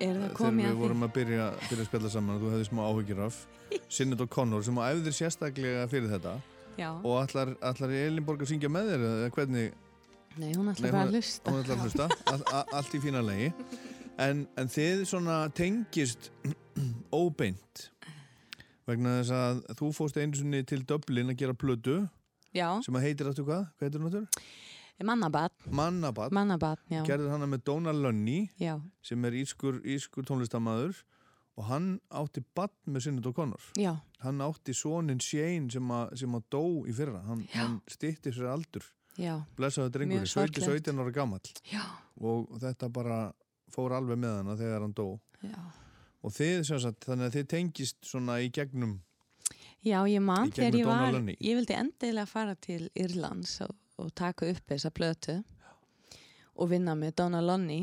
þegar komið við vorum að byrja, byrja að spjalla saman og þú hefði smá áhyggjur af Sinnet og Connor sem að æfðir sérstaklega fyrir þetta Já, og allar, allar Elinborg að syngja með þér eða hvernig nei, hún ætla Nei, bara að lusta. hún ætlar að hlusta all, all, allt í fína legi en, en þið svona tengist óbeint vegna þess að þú fóst einu sinni til Dublin að gera plödu Já, sem að heitir aftur hvað? Hvað heitir hún aftur? Mannabat, Mannabat. Mannabat, já. gerðir hana með Donald Lunny Já, sem er ískur, ískur tónlistamæður og hann átti badd með Sinnet og Connor já, hann átti sonin Shane sem, a, sem að dó í fyrra. Hann, hann stýtti sér aldur. Blessaði drengur, Mjög 17, sorglegt. 17 ára gamall. Já, og þetta bara fór alveg með hana þegar hann dó. Já. og þið sem sagt, þannig að þið tengist svona í gegnum Já, ég man Í þegar ég var, Lunny. ég vildi endilega fara til Írlands og, og taka upp þessa plötu og vinna með Donna Lunny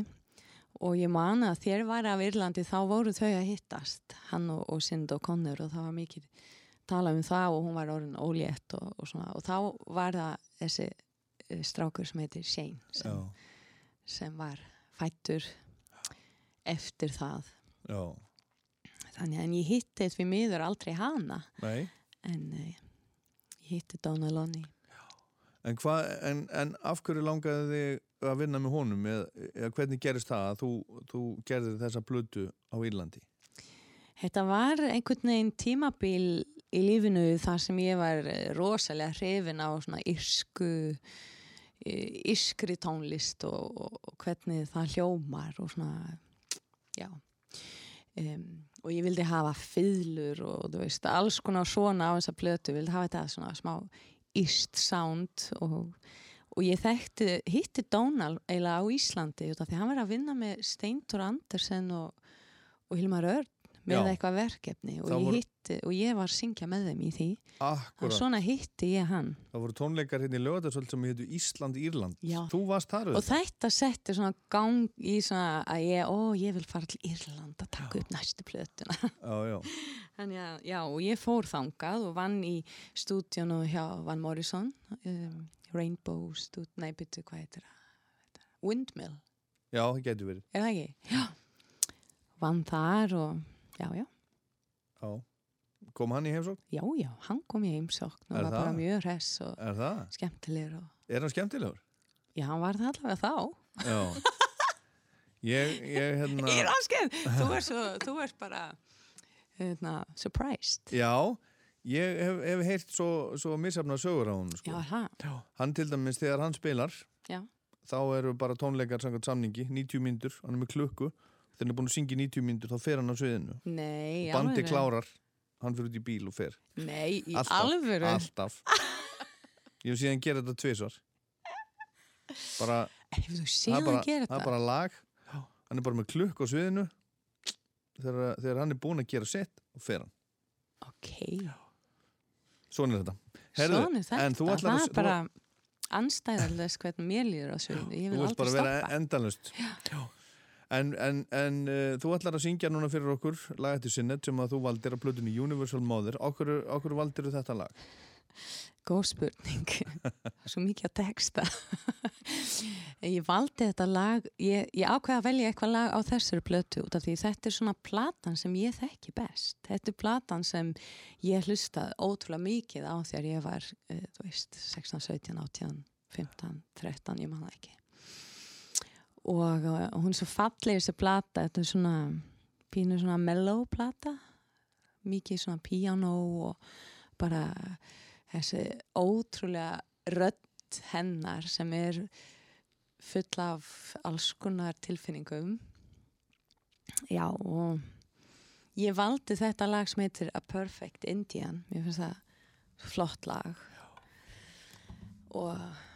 og ég man að þér var af Írlandi þá voru þau að hittast, hann og, og Sind og Connor og það var mikið talað um það og hún var orðin ólétt og, og svona. Og þá var það þessi eh, strákur sem heitir Shane sem, sem var fættur eftir það. Já, þannig en ég hitti því miður aldrei hana. Nei. En uh, ég hitti Donna Lonnie en, hva, en, en af hverju langaði þið að vinna með honum? Eða, eða hvernig gerist það að þú, þú gerðir þessa plötu á Írlandi? Þetta var einhvern veginn tímabil í lífinu þar sem ég var rosalega hrifin á svona írsku írskri tónlist og, og, og hvernig það hljómar og svona já. Um, og ég vildi hafa fiðlur og þú veist alls konar svona á þessa plötu vildi hafa þetta svona smá írst sound og, og ég þekkti hitti Donald eiginlega á Íslandi því hann var að vinna með Steintor Andersen og, og Hilmar Örn með Já. eitthvað verkefni og Það ég, voru- hitti, og ég var að syngja með þeim í því. Og Akkurat, svona hitti ég hann. Það voru tónleikar hérna í lögatarsvöld sem hétu Ísland Írland. Já. þú varst þar og þetta setti svona gang í svona að ég, ó, ég vil fara til Írland að taka upp næstu plötuna. Já, já, Þannig að, já, og ég fór þangað og vann í stúdíunu hjá Van Morrison um, Rainbow stúd, nei, byttu, hvað heitir það? Windmill, já, það getur verið. Er það ekki? Já. Vann þar og, já, já já. kom hann í heimsókn? Já, já, hann kom í heimsókn og Er var bara það? mjög hress og Er skemmtilegur og, Er hann skemmtilegur? já, hann var það allavega þá Já Ég, ég, hérna Er hann skemmt? Þú ert svo, þú ert bara hérna, surprised Já, ég hef, hef heyrt svo, svo misafna sögur á hún Já, sko. er það? Hann til dæmis, þegar hann spilar Já. þá eru bara tónleikar samkvæmt samningi 90 mínútur, hann er með klukku þegar hann er búin að syngja í 90 mínútur, þá fer hann á sviðinu. Nei, í Bandi klárar, hann fyrir út í bíl og fer. Nei, í Alltaf, alvöru? Alltaf. Ég hef síðan gera þetta tvisvar. Bara, Hefur þú er bara, hann gera það er þetta? bara lag. Hann er bara með klukku á sviðinu. Þegar, þegar hann er búin að gera sitt og fer hann, Ok, svona er þetta. Svona er þetta. þú það að- er bara anstæðarlega hvernig mér líður á sviðinu. Ég Þú vil vilt bara aldrei vera stoppa. endalust En, en, en uh, þú ætlar að syngja núna fyrir okkur lag eftir sinnet sem að þú valdir að plötunni Universal Mother Okkur, okkur valdir þetta lag Góð spurning. Svo mikið að texta. ég valdi þetta lag, ég, ég ákveða að velja eitthvað lag á þessari plötu út af því þetta er svona platan sem ég þekki best. Þetta er platan sem ég hlustaði ótrúlega mikið á þegar ég var, uh, þú veist, 16, 17, 18, 15, 13, ég man það ekki. Og uh, hún er svo falleg þessi plata, þetta er svona pínu svona mellow plata, mikið svona piano og bara þessi ótrúlega rödd hennar sem er full af alls konar tilfinningum. Já og ég valdi þetta lag sem heitir A Perfect Indian. Mér finnst það flott lag. Og já, ég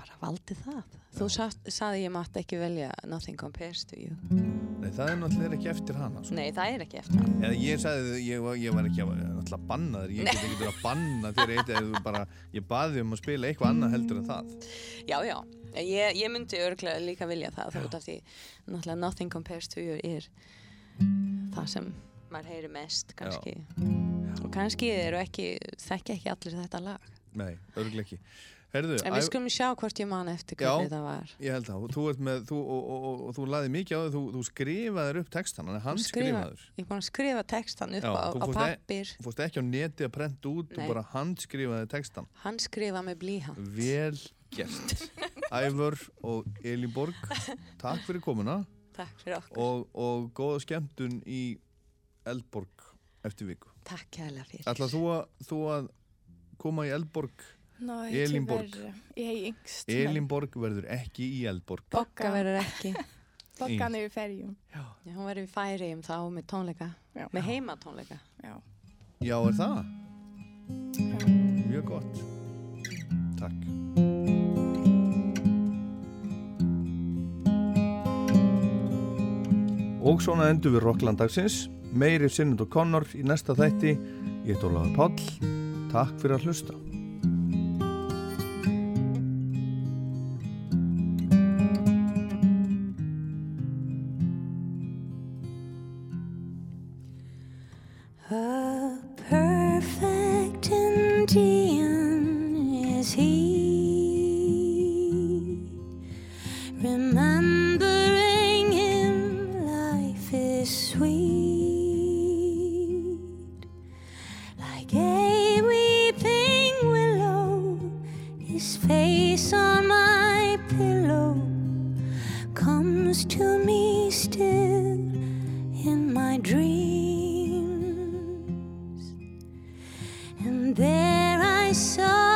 bara valdi það? Þú saði ég mátt ekki velja Nothing Compares to You. Nei, það er náttúrulega ekki eftir hana. Sko. Nei, það er ekki eftir hana. Eða ég sagði, ég, ég var ekki að, að banna þér, ég get ekki að banna þér eitt eða bara, ég baði um að spila eitthvað annað heldur en það. Já, já, ég, ég myndi örglega líka vilja það, þá út af því náttúrulega Nothing Compares to You er það sem maður heyri mest kannski. Já. Og kannski þekki ekki allir þetta lag. Nei, örglega ekki. Herðu, en við skulum sjá hvort ég man eftir hvernig það var. Ég held að þú með, þú, og, og, og, og þú laði mikið á þau, þú, þú skrifaður upp textan, hann er hans skrifaður. Ég búin að skrifa textan upp já, á, á pappir. Þú fórst ekki á neti að prenta út, Nei. þú bara hans skrifaði textan. Hans skrifaði með blíhand. Vel gert. Ævar og Elin Borg, takk fyrir komuna. Takk fyrir okkur. Og góða skemmtun í Eldborg eftir viku. Takk kæðilega fyrir. Ætlað þú að, þú að koma í Eldborg Elinborg. yngst Elinborg verður ekki í Eldborg. Bokka verður ekki. Bokkan er í ferjum. Já, Já hún verður í færiðum þá með tónleika. Já. með heima tónleika Já, Já er það? Já. Mjög gott. Takk. Og svona endur við Rokklandagsins Meiri Sinnund og Connor í næsta þætti. Ég heit Ólaður Páll. Takk fyrir að hlusta Too long have I been